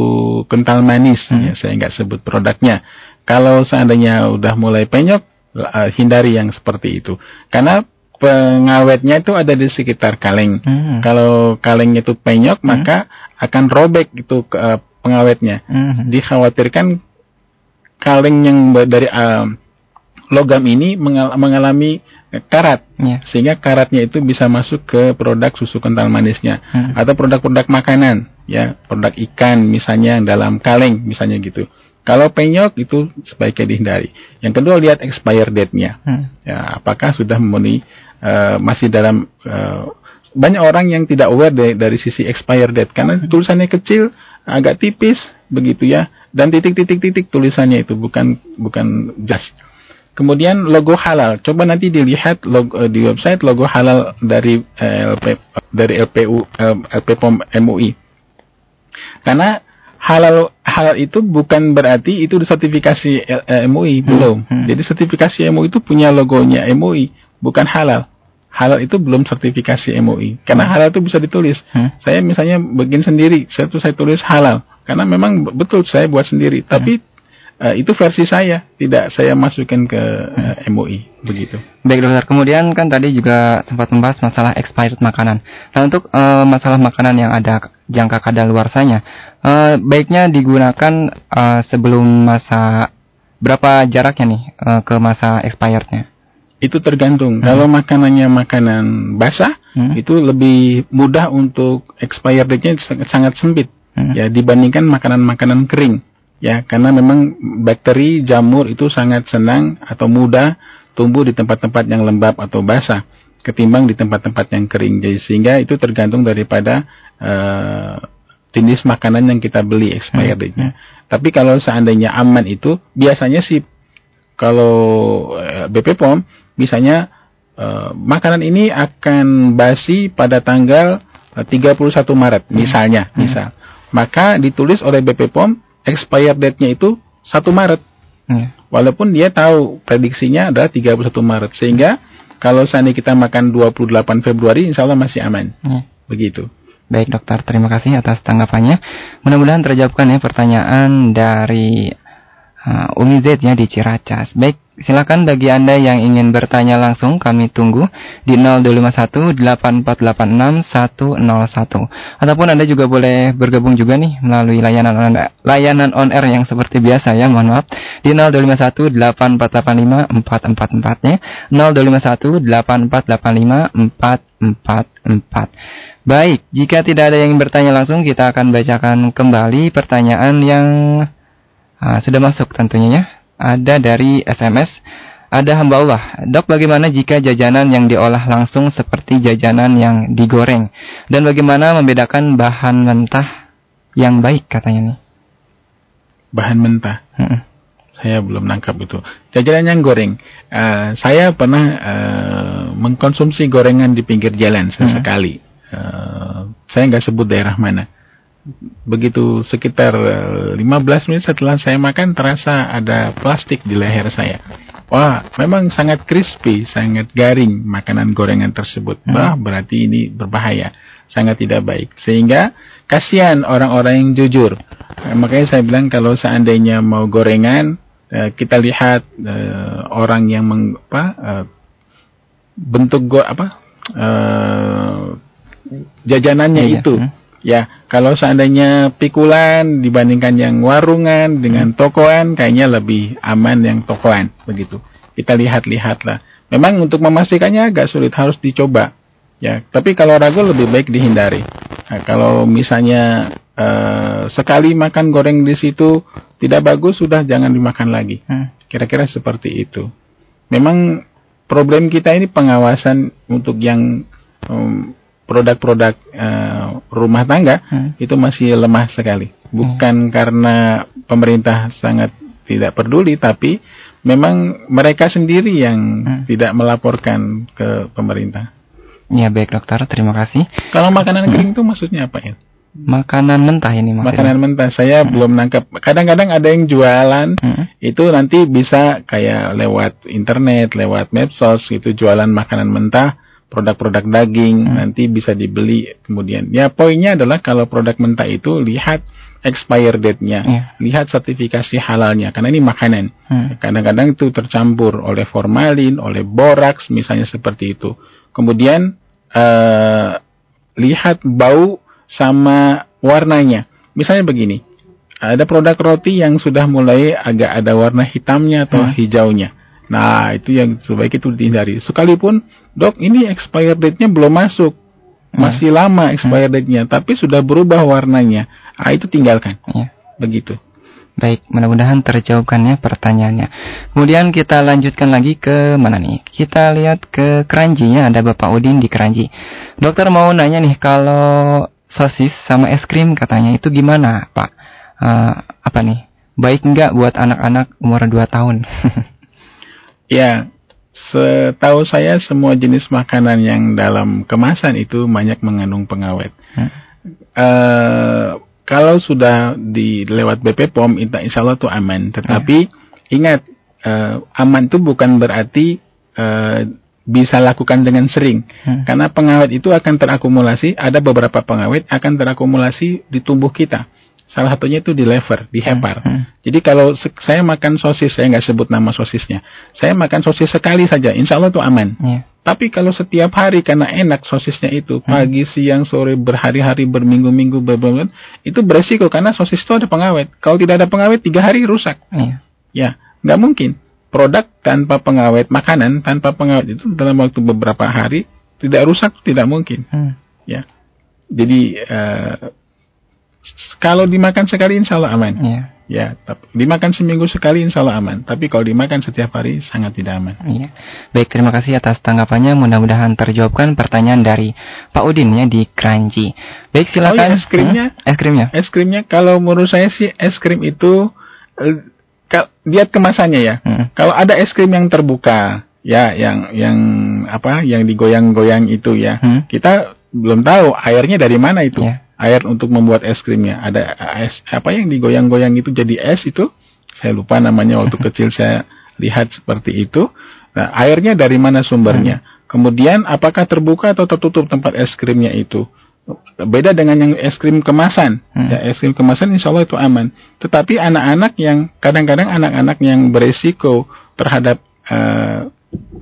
kental manis hmm? ya saya nggak sebut produknya kalau seandainya udah mulai penyok uh, hindari yang seperti itu karena pengawetnya itu ada di sekitar kaleng hmm. kalau kalengnya itu penyok hmm? maka akan robek itu uh, pengawetnya hmm. dikhawatirkan kaleng yang dari uh, logam ini mengalami karat yeah. sehingga karatnya itu bisa masuk ke produk susu kental manisnya hmm. atau produk-produk makanan ya produk ikan misalnya yang dalam kaleng misalnya gitu kalau penyok itu sebaiknya dihindari yang kedua lihat expire date-nya hmm. ya apakah sudah memenuhi uh, masih dalam uh, banyak orang yang tidak aware dari, dari sisi expire date karena hmm. tulisannya kecil agak tipis begitu ya dan titik-titik-titik tulisannya itu bukan bukan just Kemudian logo halal. Coba nanti dilihat logo, eh, di website logo halal dari eh, LP dari LPU eh, LPPOM MUI. Karena halal halal itu bukan berarti itu sertifikasi MUI hmm. belum. Hmm. Jadi sertifikasi MUI itu punya logonya MUI, bukan halal. Halal itu belum sertifikasi MUI. Karena hmm. halal itu bisa ditulis. Hmm. Saya misalnya bikin sendiri, saya tuh saya tulis halal. Karena memang betul saya buat sendiri. Hmm. Tapi Uh, itu versi saya, tidak saya masukkan ke uh, eh, MUI begitu. Baik dokter, kemudian kan tadi juga sempat membahas masalah expired makanan. Nah untuk uh, masalah makanan yang ada jangka kadaluarsanya, uh, baiknya digunakan uh, sebelum masa berapa jaraknya nih uh, ke masa expirednya? Itu tergantung. Hmm. Kalau makanannya makanan basah, hmm. itu lebih mudah untuk expired date-nya sangat, sangat sempit. Hmm. Ya dibandingkan makanan-makanan kering ya karena memang bakteri jamur itu sangat senang atau mudah tumbuh di tempat-tempat yang lembab atau basah ketimbang di tempat-tempat yang kering jadi sehingga itu tergantung daripada uh, jenis makanan yang kita beli expired Hmm. Tapi kalau seandainya aman itu biasanya sih kalau eh, BP POM misalnya eh, makanan ini akan basi pada tanggal eh, 31 Maret misalnya, misal. Maka ditulis oleh BP POM expired date-nya itu 1 Maret. Iya. Walaupun dia tahu prediksinya adalah 31 Maret sehingga kalau seandainya kita makan 28 Februari insya Allah masih aman. Iya. Begitu. Baik dokter, terima kasih atas tanggapannya. Mudah-mudahan terjawabkan ya pertanyaan dari uh, Umi Z ya di Ciracas. Baik, silakan bagi Anda yang ingin bertanya langsung kami tunggu di 0251 8486 101. Ataupun Anda juga boleh bergabung juga nih melalui layanan on, layanan on air yang seperti biasa ya, mohon maaf. Di 0251 8485 444 nya 0251 8485 444. Baik, jika tidak ada yang bertanya langsung, kita akan bacakan kembali pertanyaan yang ah, sudah masuk tentunya ya. Ada dari SMS, ada hamba Allah. Dok, bagaimana jika jajanan yang diolah langsung seperti jajanan yang digoreng? Dan bagaimana membedakan bahan mentah yang baik katanya nih? Bahan mentah. Mm-mm. Saya belum nangkap itu. Jajanan yang goreng. Eh, saya pernah eh, mengkonsumsi gorengan di pinggir jalan sesekali. Eh, saya nggak sebut daerah mana. Begitu sekitar eh, 15 menit setelah saya makan terasa ada plastik di leher saya. Wah, memang sangat crispy, sangat garing makanan gorengan tersebut. Wah, berarti ini berbahaya, sangat tidak baik. Sehingga kasihan orang-orang yang jujur. Eh, makanya saya bilang kalau seandainya mau gorengan, eh, kita lihat eh, orang yang meng, apa, eh, bentuk go apa eh, jajanannya Iya, itu. hmm. Ya, kalau seandainya pikulan dibandingkan yang warungan dengan tokoan, kayaknya lebih aman yang tokoan, begitu. Kita lihat-lihatlah. Memang untuk memastikannya agak sulit, harus dicoba. Ya, tapi kalau ragu lebih baik dihindari. Nah, kalau misalnya eh, sekali makan goreng di situ tidak bagus, sudah jangan dimakan lagi. Hmm. Kira-kira seperti itu. Memang problem kita ini pengawasan untuk yang em, produk-produk eh, rumah tangga Hmm. itu masih lemah sekali. Bukan karena pemerintah sangat tidak peduli, tapi memang mereka sendiri yang Hmm. tidak melaporkan ke pemerintah. Ya baik dokter, terima kasih. Kalau makanan kering itu maksudnya apa ya? Makanan mentah ini maksudnya. Makanan mentah saya belum nangkap. Kadang-kadang ada yang jualan Hmm. itu nanti bisa kayak lewat internet, lewat medsos gitu jualan makanan mentah, produk-produk daging nanti bisa dibeli kemudian. Ya poinnya adalah kalau produk mentah itu lihat expire date-nya, Iya. lihat sertifikasi halalnya karena ini makanan. Hmm. Kadang-kadang itu tercampur oleh formalin, oleh boraks misalnya seperti itu. Kemudian eh, lihat bau sama warnanya. Misalnya begini, ada produk roti yang sudah mulai agak ada warna hitamnya atau Hmm. hijaunya. Nah, itu yang sebaik itu dihindari. Sekalipun, dok, ini expired date-nya belum masuk. Hmm. Masih lama expired date-nya, tapi sudah berubah warnanya. Ah, itu tinggalkan. Ya. Begitu. Baik, mudah-mudahan terjawabkan ya pertanyaannya. Kemudian kita lanjutkan lagi ke mana nih? Kita lihat ke Keranji ya, ada Bapak Udin di Keranji. Dokter mau nanya nih, kalau sosis sama es krim katanya itu gimana, Pak? Eh, apa nih? Baik nggak buat anak-anak umur 2 tahun? Ya, setahu saya semua jenis makanan yang dalam kemasan itu banyak mengandung pengawet. Hmm. Eh, kalau sudah di lewat BP POM, insya Allah itu aman. Tetapi ingat, eh, aman itu bukan berarti eh, bisa lakukan dengan sering. Hmm. Karena pengawet itu akan terakumulasi, ada beberapa pengawet akan terakumulasi di tubuh kita. Salah satunya itu di lever, di hepar. Hmm. Jadi kalau saya makan sosis, saya nggak sebut nama sosisnya. Saya makan sosis sekali saja, insya Allah itu aman. Ya. Tapi kalau setiap hari karena enak sosisnya itu, Hmm. pagi, siang, sore, berhari-hari, berminggu-minggu, berbulan, itu beresiko karena sosis itu ada pengawet. Kalau tidak ada pengawet, tiga hari rusak. Iya. Ya, nggak mungkin. Produk tanpa pengawet, makanan tanpa pengawet itu dalam waktu beberapa hari tidak rusak, tidak mungkin. Hmm. Ya, jadi s- kalau dimakan sekali, insya Allah aman. Iya. ya tapi dimakan seminggu sekali insya Allah aman tapi kalau dimakan setiap hari sangat tidak aman iya. baik terima kasih atas tanggapannya mudah-mudahan terjawabkan pertanyaan dari Pak Udin ya di Kranji baik silakan oh, iya, es krimnya hmm? es krimnya es krimnya kalau menurut saya sih es krim itu eh, lihat kemasannya ya hmm. kalau ada es krim yang terbuka ya yang yang apa yang digoyang-goyang itu ya hmm. kita belum tahu airnya dari mana itu yeah air untuk membuat es krimnya. Ada es apa yang digoyang-goyang itu jadi es itu. Saya lupa namanya waktu kecil saya lihat seperti itu. Nah, airnya dari mana sumbernya? Hmm. Kemudian apakah terbuka atau tertutup tempat es krimnya itu? Beda dengan yang es krim kemasan. Hmm. Ya, es krim kemasan insya Allah itu aman. Tetapi anak-anak yang kadang-kadang anak-anak yang beresiko terhadap uh,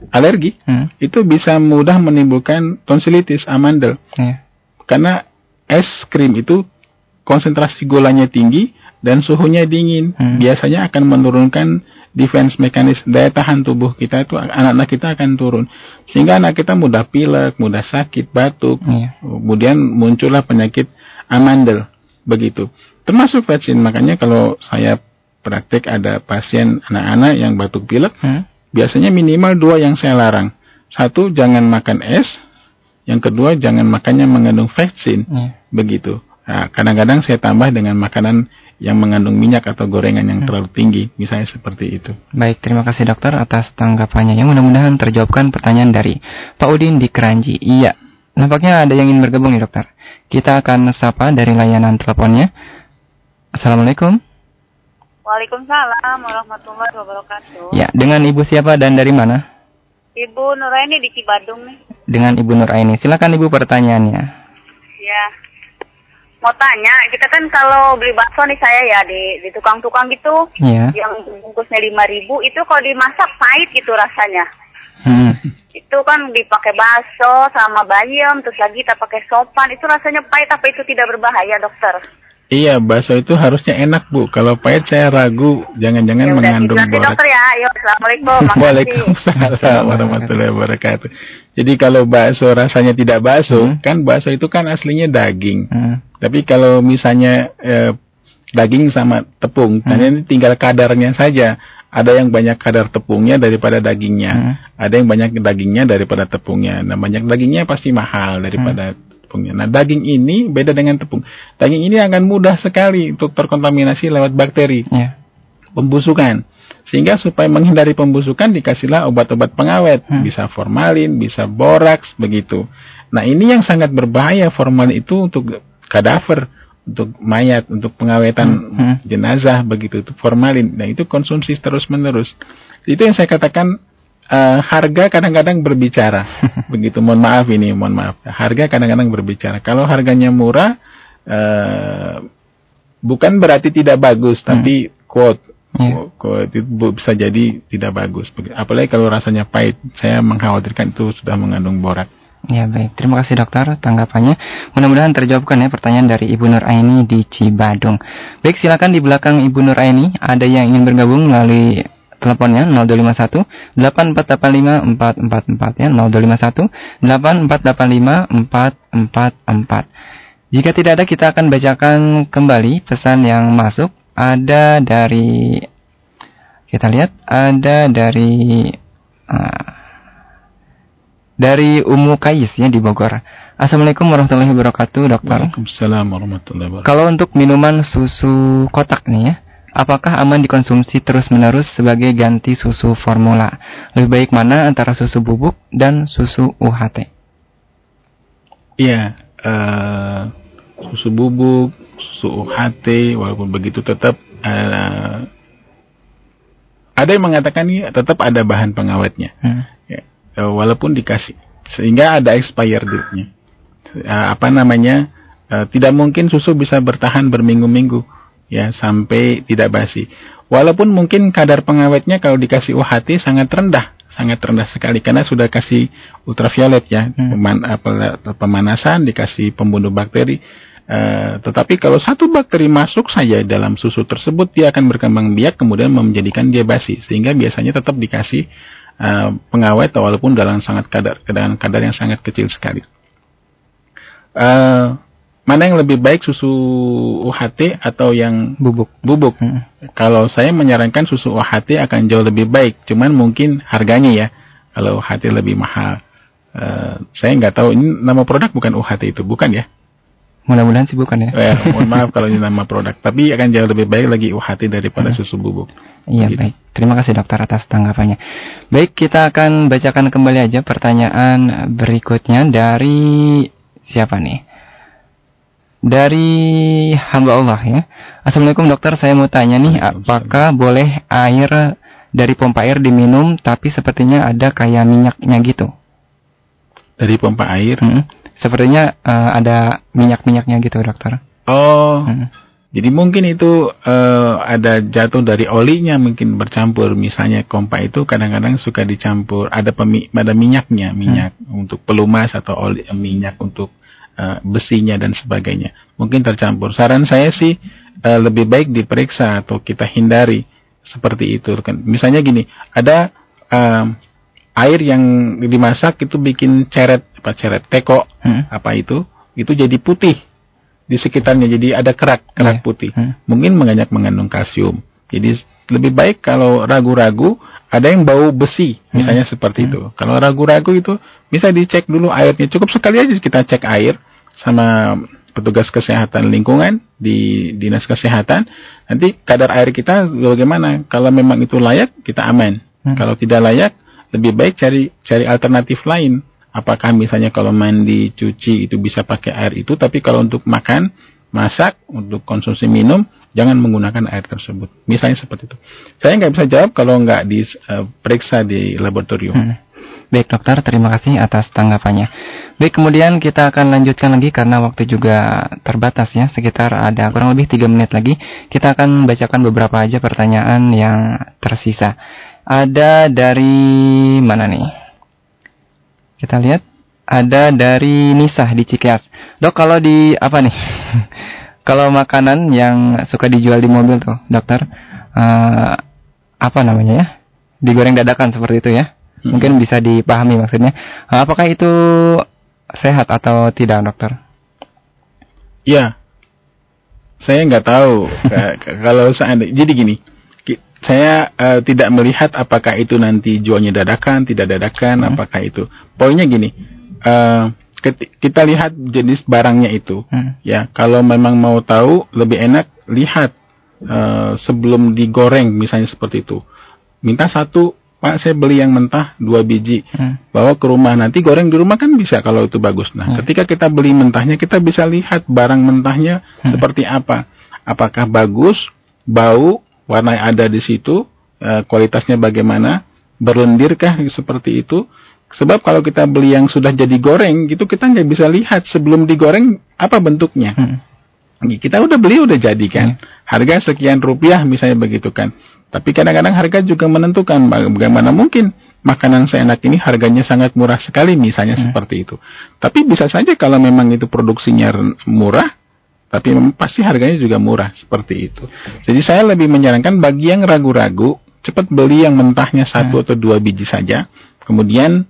alergi hmm. itu bisa mudah menimbulkan tonsilitis amandel. Yeah. Karena es krim itu konsentrasi gulanya tinggi dan suhunya dingin. Hmm. Biasanya akan menurunkan defense mekanisme daya tahan tubuh kita itu anak-anak kita akan turun. Sehingga anak kita mudah pilek, mudah sakit, batuk. Yeah. Kemudian muncullah penyakit amandel begitu. Termasuk vaksin. Makanya kalau saya praktek ada pasien anak-anak yang batuk pilek, hmm. biasanya minimal dua yang saya larang. Satu, jangan makan es. Yang kedua, jangan makannya mengandung vaksin. Yeah begitu. Nah, kadang-kadang saya tambah dengan makanan yang mengandung minyak atau gorengan yang hmm. terlalu tinggi, misalnya seperti itu. Baik, terima kasih dokter atas tanggapannya. Yang mudah-mudahan terjawabkan pertanyaan dari Pak Udin di Keranji. Iya, nampaknya ada yang ingin bergabung nih dokter. Kita akan sapa dari layanan teleponnya. Assalamualaikum. Waalaikumsalam warahmatullahi wabarakatuh. Ya, dengan ibu siapa dan dari mana? Ibu Nuraini di Cibadung nih. Dengan Ibu Nuraini. Silakan Ibu pertanyaannya. Ya, mau tanya, kita kan kalau beli bakso nih saya ya di di tukang-tukang gitu, yeah. yang bungkusnya lima ribu itu kalau dimasak pahit gitu rasanya. Hmm. Itu kan dipakai bakso sama bayam, terus lagi kita pakai sopan, itu rasanya pahit apa itu tidak berbahaya dokter? Iya, bakso itu harusnya enak, Bu. Kalau pahit saya ragu, jangan-jangan ya mengandung borak. dokter ya. Ayo, Assalamualaikum. Waalaikumsalam warahmatullahi wabarakatuh. Jadi kalau bakso rasanya tidak bakso, hmm. kan bakso itu kan aslinya daging. Hmm. Tapi kalau misalnya eh, daging sama tepung, hmm. ini tinggal kadarnya saja. Ada yang banyak kadar tepungnya daripada dagingnya. Hmm. Ada yang banyak dagingnya daripada tepungnya. Nah, banyak dagingnya pasti mahal daripada hmm tepungnya. Nah, daging ini beda dengan tepung. Daging ini akan mudah sekali untuk terkontaminasi lewat bakteri. Yeah. Pembusukan. Sehingga supaya menghindari pembusukan dikasihlah obat-obat pengawet, hmm. bisa formalin, bisa boraks begitu. Nah, ini yang sangat berbahaya formalin itu untuk kadaver, untuk mayat, untuk pengawetan hmm. hmm. jenazah begitu itu formalin. Nah, itu konsumsi terus-menerus. Itu yang saya katakan uh, harga kadang-kadang berbicara. Begitu, mohon maaf ini, mohon maaf. Harga kadang-kadang berbicara. Kalau harganya murah, uh, bukan berarti tidak bagus, hmm. tapi quote, yeah. quote itu bisa jadi tidak bagus. Apalagi kalau rasanya pahit, saya mengkhawatirkan itu sudah mengandung borak. Ya baik, terima kasih dokter tanggapannya. Mudah-mudahan terjawabkan ya pertanyaan dari Ibu Nur Aini di Cibadung. Baik, silakan di belakang Ibu Nur Aini ada yang ingin bergabung melalui teleponnya 0251 8485 444 ya 0251 8485 444. Jika tidak ada kita akan bacakan kembali pesan yang masuk ada dari kita lihat ada dari uh, dari Umu Kais ya di Bogor. Assalamualaikum warahmatullahi wabarakatuh, dokter. Waalaikumsalam warahmatullahi wabarakatuh. Kalau untuk minuman susu kotak nih ya, Apakah aman dikonsumsi terus-menerus sebagai ganti susu formula? Lebih baik mana antara susu bubuk dan susu UHT? Iya, uh, susu bubuk, susu UHT, walaupun begitu tetap uh, ada yang mengatakan ini tetap ada bahan pengawetnya, hmm. ya, uh, walaupun dikasih, sehingga ada expired date-nya. Uh, apa namanya? Uh, tidak mungkin susu bisa bertahan berminggu-minggu ya sampai tidak basi. Walaupun mungkin kadar pengawetnya kalau dikasih UHT sangat rendah, sangat rendah sekali karena sudah kasih ultraviolet ya, hmm. pemanasan, dikasih pembunuh bakteri. Uh, tetapi kalau satu bakteri masuk saja dalam susu tersebut, dia akan berkembang biak kemudian menjadikan dia basi, sehingga biasanya tetap dikasih uh, pengawet walaupun dalam sangat kadar dengan kadar yang sangat kecil sekali. Uh, mana yang lebih baik susu UHT atau yang bubuk? Bubuk. Hmm. Kalau saya menyarankan susu UHT akan jauh lebih baik, cuman mungkin harganya ya. Kalau UHT lebih mahal. Uh, saya nggak tahu ini nama produk bukan UHT itu, bukan ya? Mudah-mudahan sih bukan ya. ya mohon maaf kalau ini nama produk, tapi akan jauh lebih baik lagi UHT daripada hmm. susu bubuk. Iya gitu. baik. Terima kasih dokter atas tanggapannya. Baik, kita akan bacakan kembali aja pertanyaan berikutnya dari siapa nih? Dari hamba Allah ya. Assalamualaikum dokter, saya mau tanya nih, apakah boleh air dari pompa air diminum tapi sepertinya ada kayak minyaknya gitu? Dari pompa air? Hmm Sepertinya uh, ada minyak-minyaknya gitu, dokter. Oh. Hmm. Jadi mungkin itu uh, ada jatuh dari olinya mungkin bercampur. Misalnya kompa itu kadang-kadang suka dicampur ada pemi ada minyaknya, minyak hmm. untuk pelumas atau oli minyak untuk uh, besinya dan sebagainya. Mungkin tercampur. Saran saya sih uh, lebih baik diperiksa atau kita hindari seperti itu kan. Misalnya gini, ada uh, air yang dimasak itu bikin ceret apa ceret teko hmm. apa itu itu jadi putih di sekitarnya jadi ada kerak kerak yeah. putih hmm. mungkin banyak mengandung kalsium jadi lebih baik kalau ragu-ragu ada yang bau besi hmm. misalnya seperti hmm. itu kalau ragu-ragu itu bisa dicek dulu airnya cukup sekali aja kita cek air sama petugas kesehatan lingkungan di dinas kesehatan nanti kadar air kita bagaimana kalau memang itu layak kita aman hmm. kalau tidak layak lebih baik cari cari alternatif lain. Apakah misalnya kalau mandi, cuci itu bisa pakai air itu, tapi kalau untuk makan, masak, untuk konsumsi minum, jangan menggunakan air tersebut. Misalnya seperti itu. Saya nggak bisa jawab kalau nggak diperiksa di laboratorium. Hmm. Baik dokter, terima kasih atas tanggapannya. Baik, kemudian kita akan lanjutkan lagi karena waktu juga terbatas ya, sekitar ada kurang lebih 3 menit lagi. Kita akan bacakan beberapa aja pertanyaan yang tersisa. Ada dari mana nih? Kita lihat. Ada dari Nisah di Cikeas. Dok, kalau di apa nih? kalau makanan yang suka dijual di mobil tuh, dokter, uh, apa namanya ya? Digoreng dadakan seperti itu ya? Hmm. Mungkin bisa dipahami maksudnya. Uh, apakah itu sehat atau tidak, dokter? Iya. Saya nggak tahu. kalau seandainya, jadi gini saya uh, tidak melihat apakah itu nanti jualnya dadakan, tidak dadakan, hmm. apakah itu. Poinnya gini, uh, kita lihat jenis barangnya itu, hmm. ya. Kalau memang mau tahu, lebih enak lihat uh, sebelum digoreng, misalnya seperti itu. Minta satu, Pak, saya beli yang mentah dua biji, hmm. bawa ke rumah. Nanti goreng di rumah kan bisa kalau itu bagus. Nah, hmm. ketika kita beli mentahnya, kita bisa lihat barang mentahnya hmm. seperti apa. Apakah bagus, bau, warna yang ada di situ, uh, kualitasnya bagaimana, berlendirkah seperti itu. Sebab kalau kita beli yang sudah jadi goreng, gitu kita nggak bisa lihat sebelum digoreng apa bentuknya. Hmm. Kita udah beli udah jadi kan, hmm. harga sekian rupiah misalnya begitu kan. Tapi kadang-kadang harga juga menentukan bagaimana mungkin makanan seenak ini harganya sangat murah sekali misalnya hmm. seperti itu. Tapi bisa saja kalau memang itu produksinya murah, tapi pasti harganya juga murah seperti itu. Jadi saya lebih menyarankan bagi yang ragu-ragu, cepat beli yang mentahnya satu hmm. atau dua biji saja, kemudian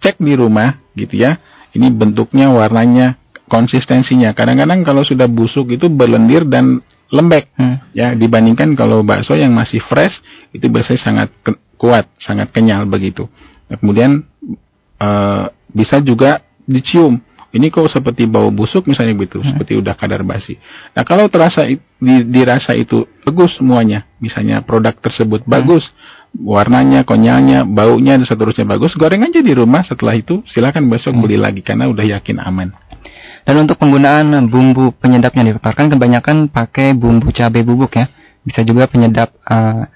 cek di rumah gitu ya. Ini bentuknya, warnanya, konsistensinya. Kadang-kadang kalau sudah busuk itu berlendir dan lembek hmm. ya dibandingkan kalau bakso yang masih fresh itu biasanya sangat kuat, sangat kenyal begitu. Nah, kemudian uh, bisa juga dicium ini kok seperti bau busuk misalnya gitu, hmm. seperti udah kadar basi. Nah kalau terasa di, dirasa itu bagus semuanya, misalnya produk tersebut hmm. bagus, warnanya, konyalnya, baunya dan seterusnya bagus, goreng aja di rumah. Setelah itu silakan besok hmm. beli lagi karena udah yakin aman. Dan untuk penggunaan bumbu penyedapnya nih, kan kebanyakan pakai bumbu cabai bubuk ya. Bisa juga penyedap uh,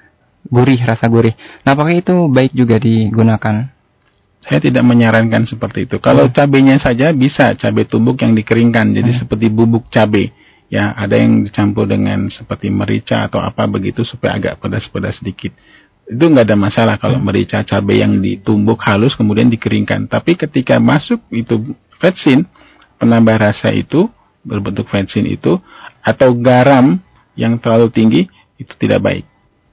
gurih, rasa gurih. Nah, apakah itu baik juga digunakan? Saya tidak menyarankan seperti itu. Kalau hmm. cabenya saja bisa cabai tumbuk yang dikeringkan, jadi hmm. seperti bubuk cabai. Ya, ada yang dicampur dengan seperti merica atau apa begitu supaya agak pedas-pedas sedikit. Itu nggak ada masalah kalau hmm. merica cabai yang ditumbuk halus kemudian dikeringkan. Tapi ketika masuk itu vetsin, penambah rasa itu berbentuk vetsin itu atau garam yang terlalu tinggi itu tidak baik.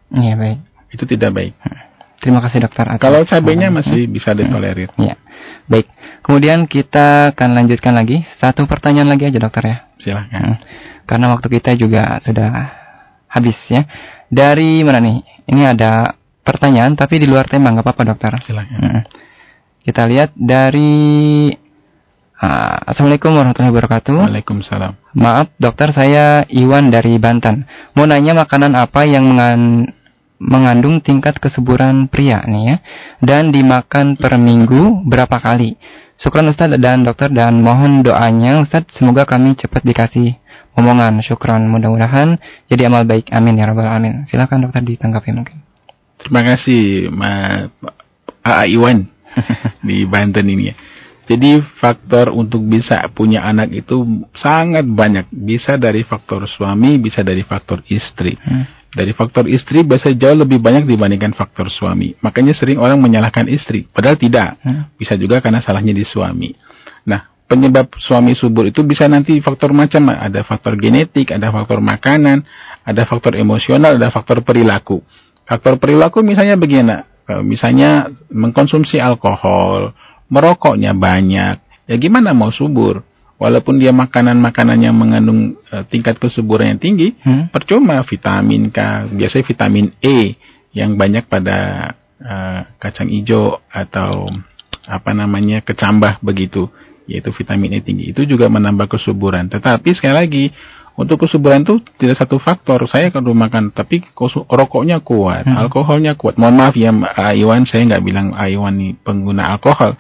Iya baik. Itu tidak baik. Hmm. Terima kasih dokter. Atas Kalau cabenya masih bisa ditolerir. Ya. Baik. Kemudian kita akan lanjutkan lagi satu pertanyaan lagi aja dokter ya. Silahkan. Hmm. Karena waktu kita juga sudah habis ya. Dari mana nih? Ini ada pertanyaan tapi di luar tema nggak apa-apa dokter. Silahkan. Hmm. Kita lihat dari uh, Assalamualaikum warahmatullahi wabarakatuh. Waalaikumsalam. Maaf dokter saya Iwan dari Banten. Mau nanya makanan apa yang mengan mengandung tingkat kesuburan pria nih ya dan dimakan per minggu berapa kali. Syukran Ustaz dan dokter dan mohon doanya Ustaz semoga kami cepat dikasih omongan. Syukran mudah-mudahan jadi amal baik. Amin ya rabbal alamin. Silakan dokter ditanggapi mungkin. Terima kasih Mas Iwan di Banten ini ya. Jadi faktor untuk bisa punya anak itu sangat banyak. Bisa dari faktor suami, bisa dari faktor istri. Hmm. Dari faktor istri biasa jauh lebih banyak dibandingkan faktor suami. Makanya sering orang menyalahkan istri. Padahal tidak. Hmm. Bisa juga karena salahnya di suami. Nah, penyebab suami subur itu bisa nanti faktor macam. Ada faktor genetik, ada faktor makanan, ada faktor emosional, ada faktor perilaku. Faktor perilaku misalnya begini. Misalnya mengkonsumsi alkohol, merokoknya banyak, ya gimana mau subur? Walaupun dia makanan-makanan yang mengandung uh, tingkat kesuburan yang tinggi, hmm? percuma vitamin K, biasanya vitamin E yang banyak pada uh, kacang hijau atau apa namanya kecambah begitu, yaitu vitamin E tinggi. Itu juga menambah kesuburan. Tetapi sekali lagi untuk kesuburan itu tidak satu faktor. Saya kalau makan, tapi rokoknya kuat, hmm. alkoholnya kuat. Mohon maaf ya, Iwan, saya nggak bilang Iwan pengguna alkohol.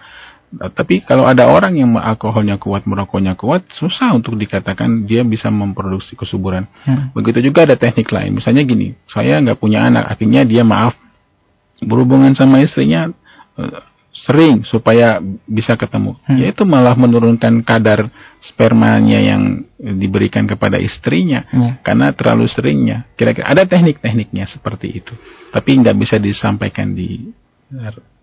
Tapi kalau ada orang yang alkoholnya kuat, merokoknya kuat, susah untuk dikatakan dia bisa memproduksi kesuburan. Hmm. Begitu juga ada teknik lain. Misalnya gini, saya nggak punya anak, akhirnya dia maaf berhubungan sama istrinya eh, sering supaya bisa ketemu. Hmm. Yaitu malah menurunkan kadar spermanya yang diberikan kepada istrinya hmm. karena terlalu seringnya. Kira-kira ada teknik-tekniknya seperti itu. Tapi nggak bisa disampaikan di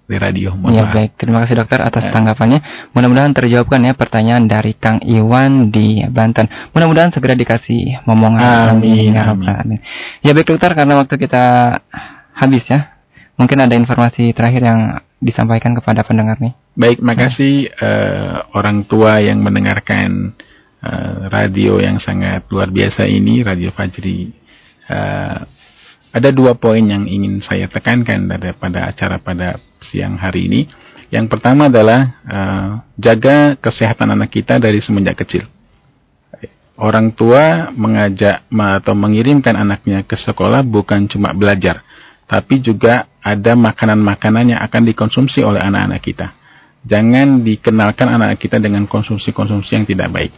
di radio. ya baik, terima kasih dokter atas ya. tanggapannya. Mudah-mudahan terjawabkan ya pertanyaan dari Kang Iwan di Banten. Mudah-mudahan segera dikasih momongan. Amin, ya amin. amin. Ya baik dokter, karena waktu kita habis ya. Mungkin ada informasi terakhir yang disampaikan kepada pendengar nih. Baik, makasih uh, orang tua yang mendengarkan uh, radio yang sangat luar biasa ini, Radio Fajri. Uh, ada dua poin yang ingin saya tekankan pada acara pada siang hari ini. Yang pertama adalah uh, jaga kesehatan anak kita dari semenjak kecil. Orang tua mengajak atau mengirimkan anaknya ke sekolah bukan cuma belajar, tapi juga ada makanan-makanan yang akan dikonsumsi oleh anak-anak kita. Jangan dikenalkan anak kita dengan konsumsi-konsumsi yang tidak baik.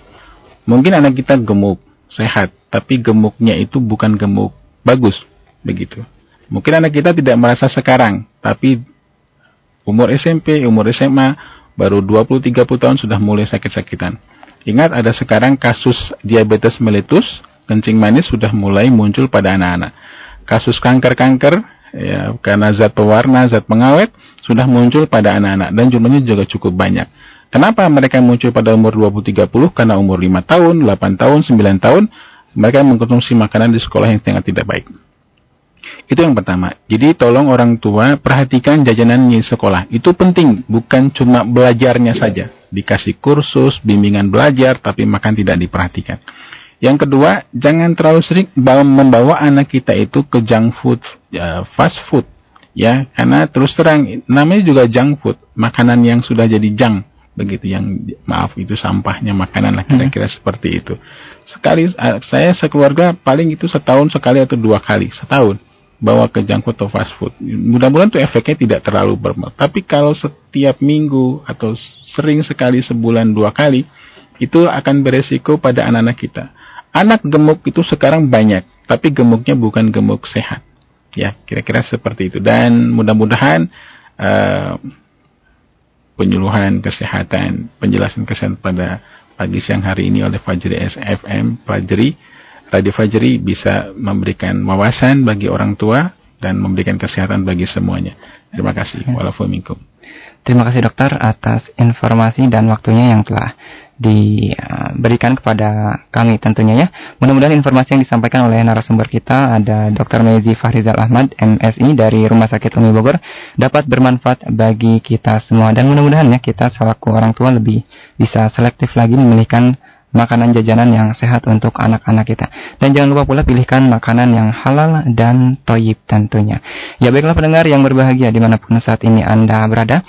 Mungkin anak kita gemuk, sehat, tapi gemuknya itu bukan gemuk bagus, begitu. Mungkin anak kita tidak merasa sekarang, tapi umur SMP, umur SMA, baru 20-30 tahun sudah mulai sakit-sakitan. Ingat ada sekarang kasus diabetes melitus, kencing manis sudah mulai muncul pada anak-anak. Kasus kanker-kanker ya karena zat pewarna, zat pengawet sudah muncul pada anak-anak dan jumlahnya juga cukup banyak. Kenapa mereka muncul pada umur 20-30? Karena umur 5 tahun, 8 tahun, 9 tahun, mereka mengkonsumsi makanan di sekolah yang sangat tidak baik. Itu yang pertama. Jadi tolong orang tua perhatikan jajanan di sekolah. Itu penting, bukan cuma belajarnya saja. Dikasih kursus, bimbingan belajar, tapi makan tidak diperhatikan. Yang kedua, jangan terlalu sering membawa anak kita itu ke junk food, ya, fast food, ya, karena terus terang namanya juga junk food, makanan yang sudah jadi junk, begitu yang maaf itu sampahnya makanan lah kira-kira hmm. seperti itu. Sekali saya sekeluarga paling itu setahun sekali atau dua kali setahun bawa ke junk atau fast food. Mudah-mudahan tuh efeknya tidak terlalu bermanfaat. Tapi kalau setiap minggu atau sering sekali sebulan dua kali, itu akan beresiko pada anak-anak kita anak gemuk itu sekarang banyak, tapi gemuknya bukan gemuk sehat. Ya, kira-kira seperti itu. Dan mudah-mudahan uh, penyuluhan kesehatan, penjelasan kesehatan pada pagi siang hari ini oleh Fajri SFM, Fajri, Radio Fajri bisa memberikan wawasan bagi orang tua dan memberikan kesehatan bagi semuanya. Terima kasih. Walaupun Terima kasih dokter atas informasi dan waktunya yang telah diberikan kepada kami tentunya ya. Mudah-mudahan informasi yang disampaikan oleh narasumber kita ada Dr. Mezi Fahrizal Ahmad MSI dari Rumah Sakit Umi Bogor dapat bermanfaat bagi kita semua dan mudah-mudahan ya kita selaku orang tua lebih bisa selektif lagi memilihkan makanan jajanan yang sehat untuk anak-anak kita. Dan jangan lupa pula pilihkan makanan yang halal dan toyib tentunya. Ya baiklah pendengar yang berbahagia di mana pun saat ini Anda berada.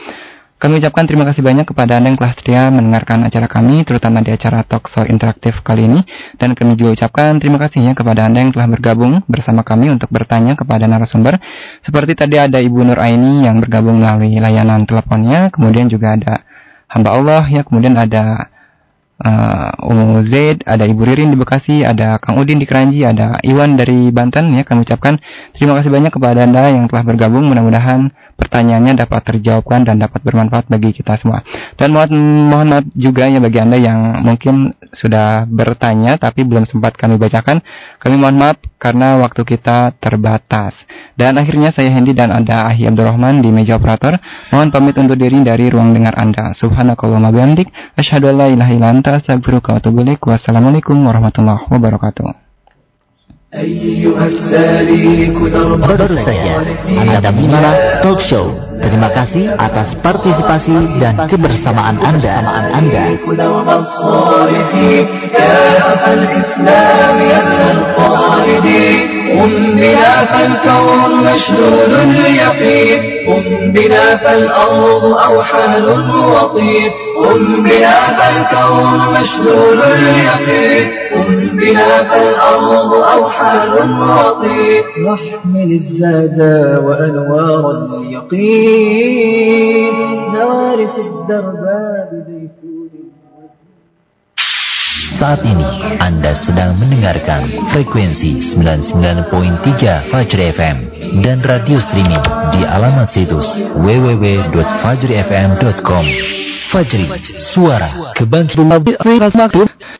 Kami ucapkan terima kasih banyak kepada Anda yang telah setia mendengarkan acara kami, terutama di acara Talk Show Interaktif kali ini. Dan kami juga ucapkan terima kasih ya kepada Anda yang telah bergabung bersama kami untuk bertanya kepada narasumber. Seperti tadi ada Ibu Nur Aini yang bergabung melalui layanan teleponnya, kemudian juga ada hamba Allah ya, kemudian ada uh, ada Ibu Ririn di Bekasi, ada Kang Udin di Keranji, ada Iwan dari Banten ya kami ucapkan terima kasih banyak kepada Anda yang telah bergabung mudah-mudahan pertanyaannya dapat terjawabkan dan dapat bermanfaat bagi kita semua. Dan mohon, mohon maaf juga ya bagi Anda yang mungkin sudah bertanya tapi belum sempat kami bacakan. Kami mohon maaf karena waktu kita terbatas. Dan akhirnya saya Hendy dan ada Ahi Abdurrahman di meja operator. Mohon pamit untuk diri dari ruang dengar Anda. Subhanakallahumma bihamdik. Asyhadu an la ilaha illa anta astaghfiruka wa atubu ilaik. Wassalamualaikum warahmatullahi wabarakatuh. Baru saja Anda menyimak talk show. Terima kasih atas partisipasi dan kebersamaan Anda. Anda. قم بنا فالكون مشلول اليقين قم بنا فالأرض أوحال وطير قم بنا فالكون مشلول اليقين قم بنا فالأرض أوحال وطير واحمل الزاد وأنوار اليقين نارس الدرب بزيتون Saat ini Anda sedang mendengarkan frekuensi 99.3 Fajri FM dan radio streaming di alamat situs www.fajrifm.com. Fajri, suara kebangkitan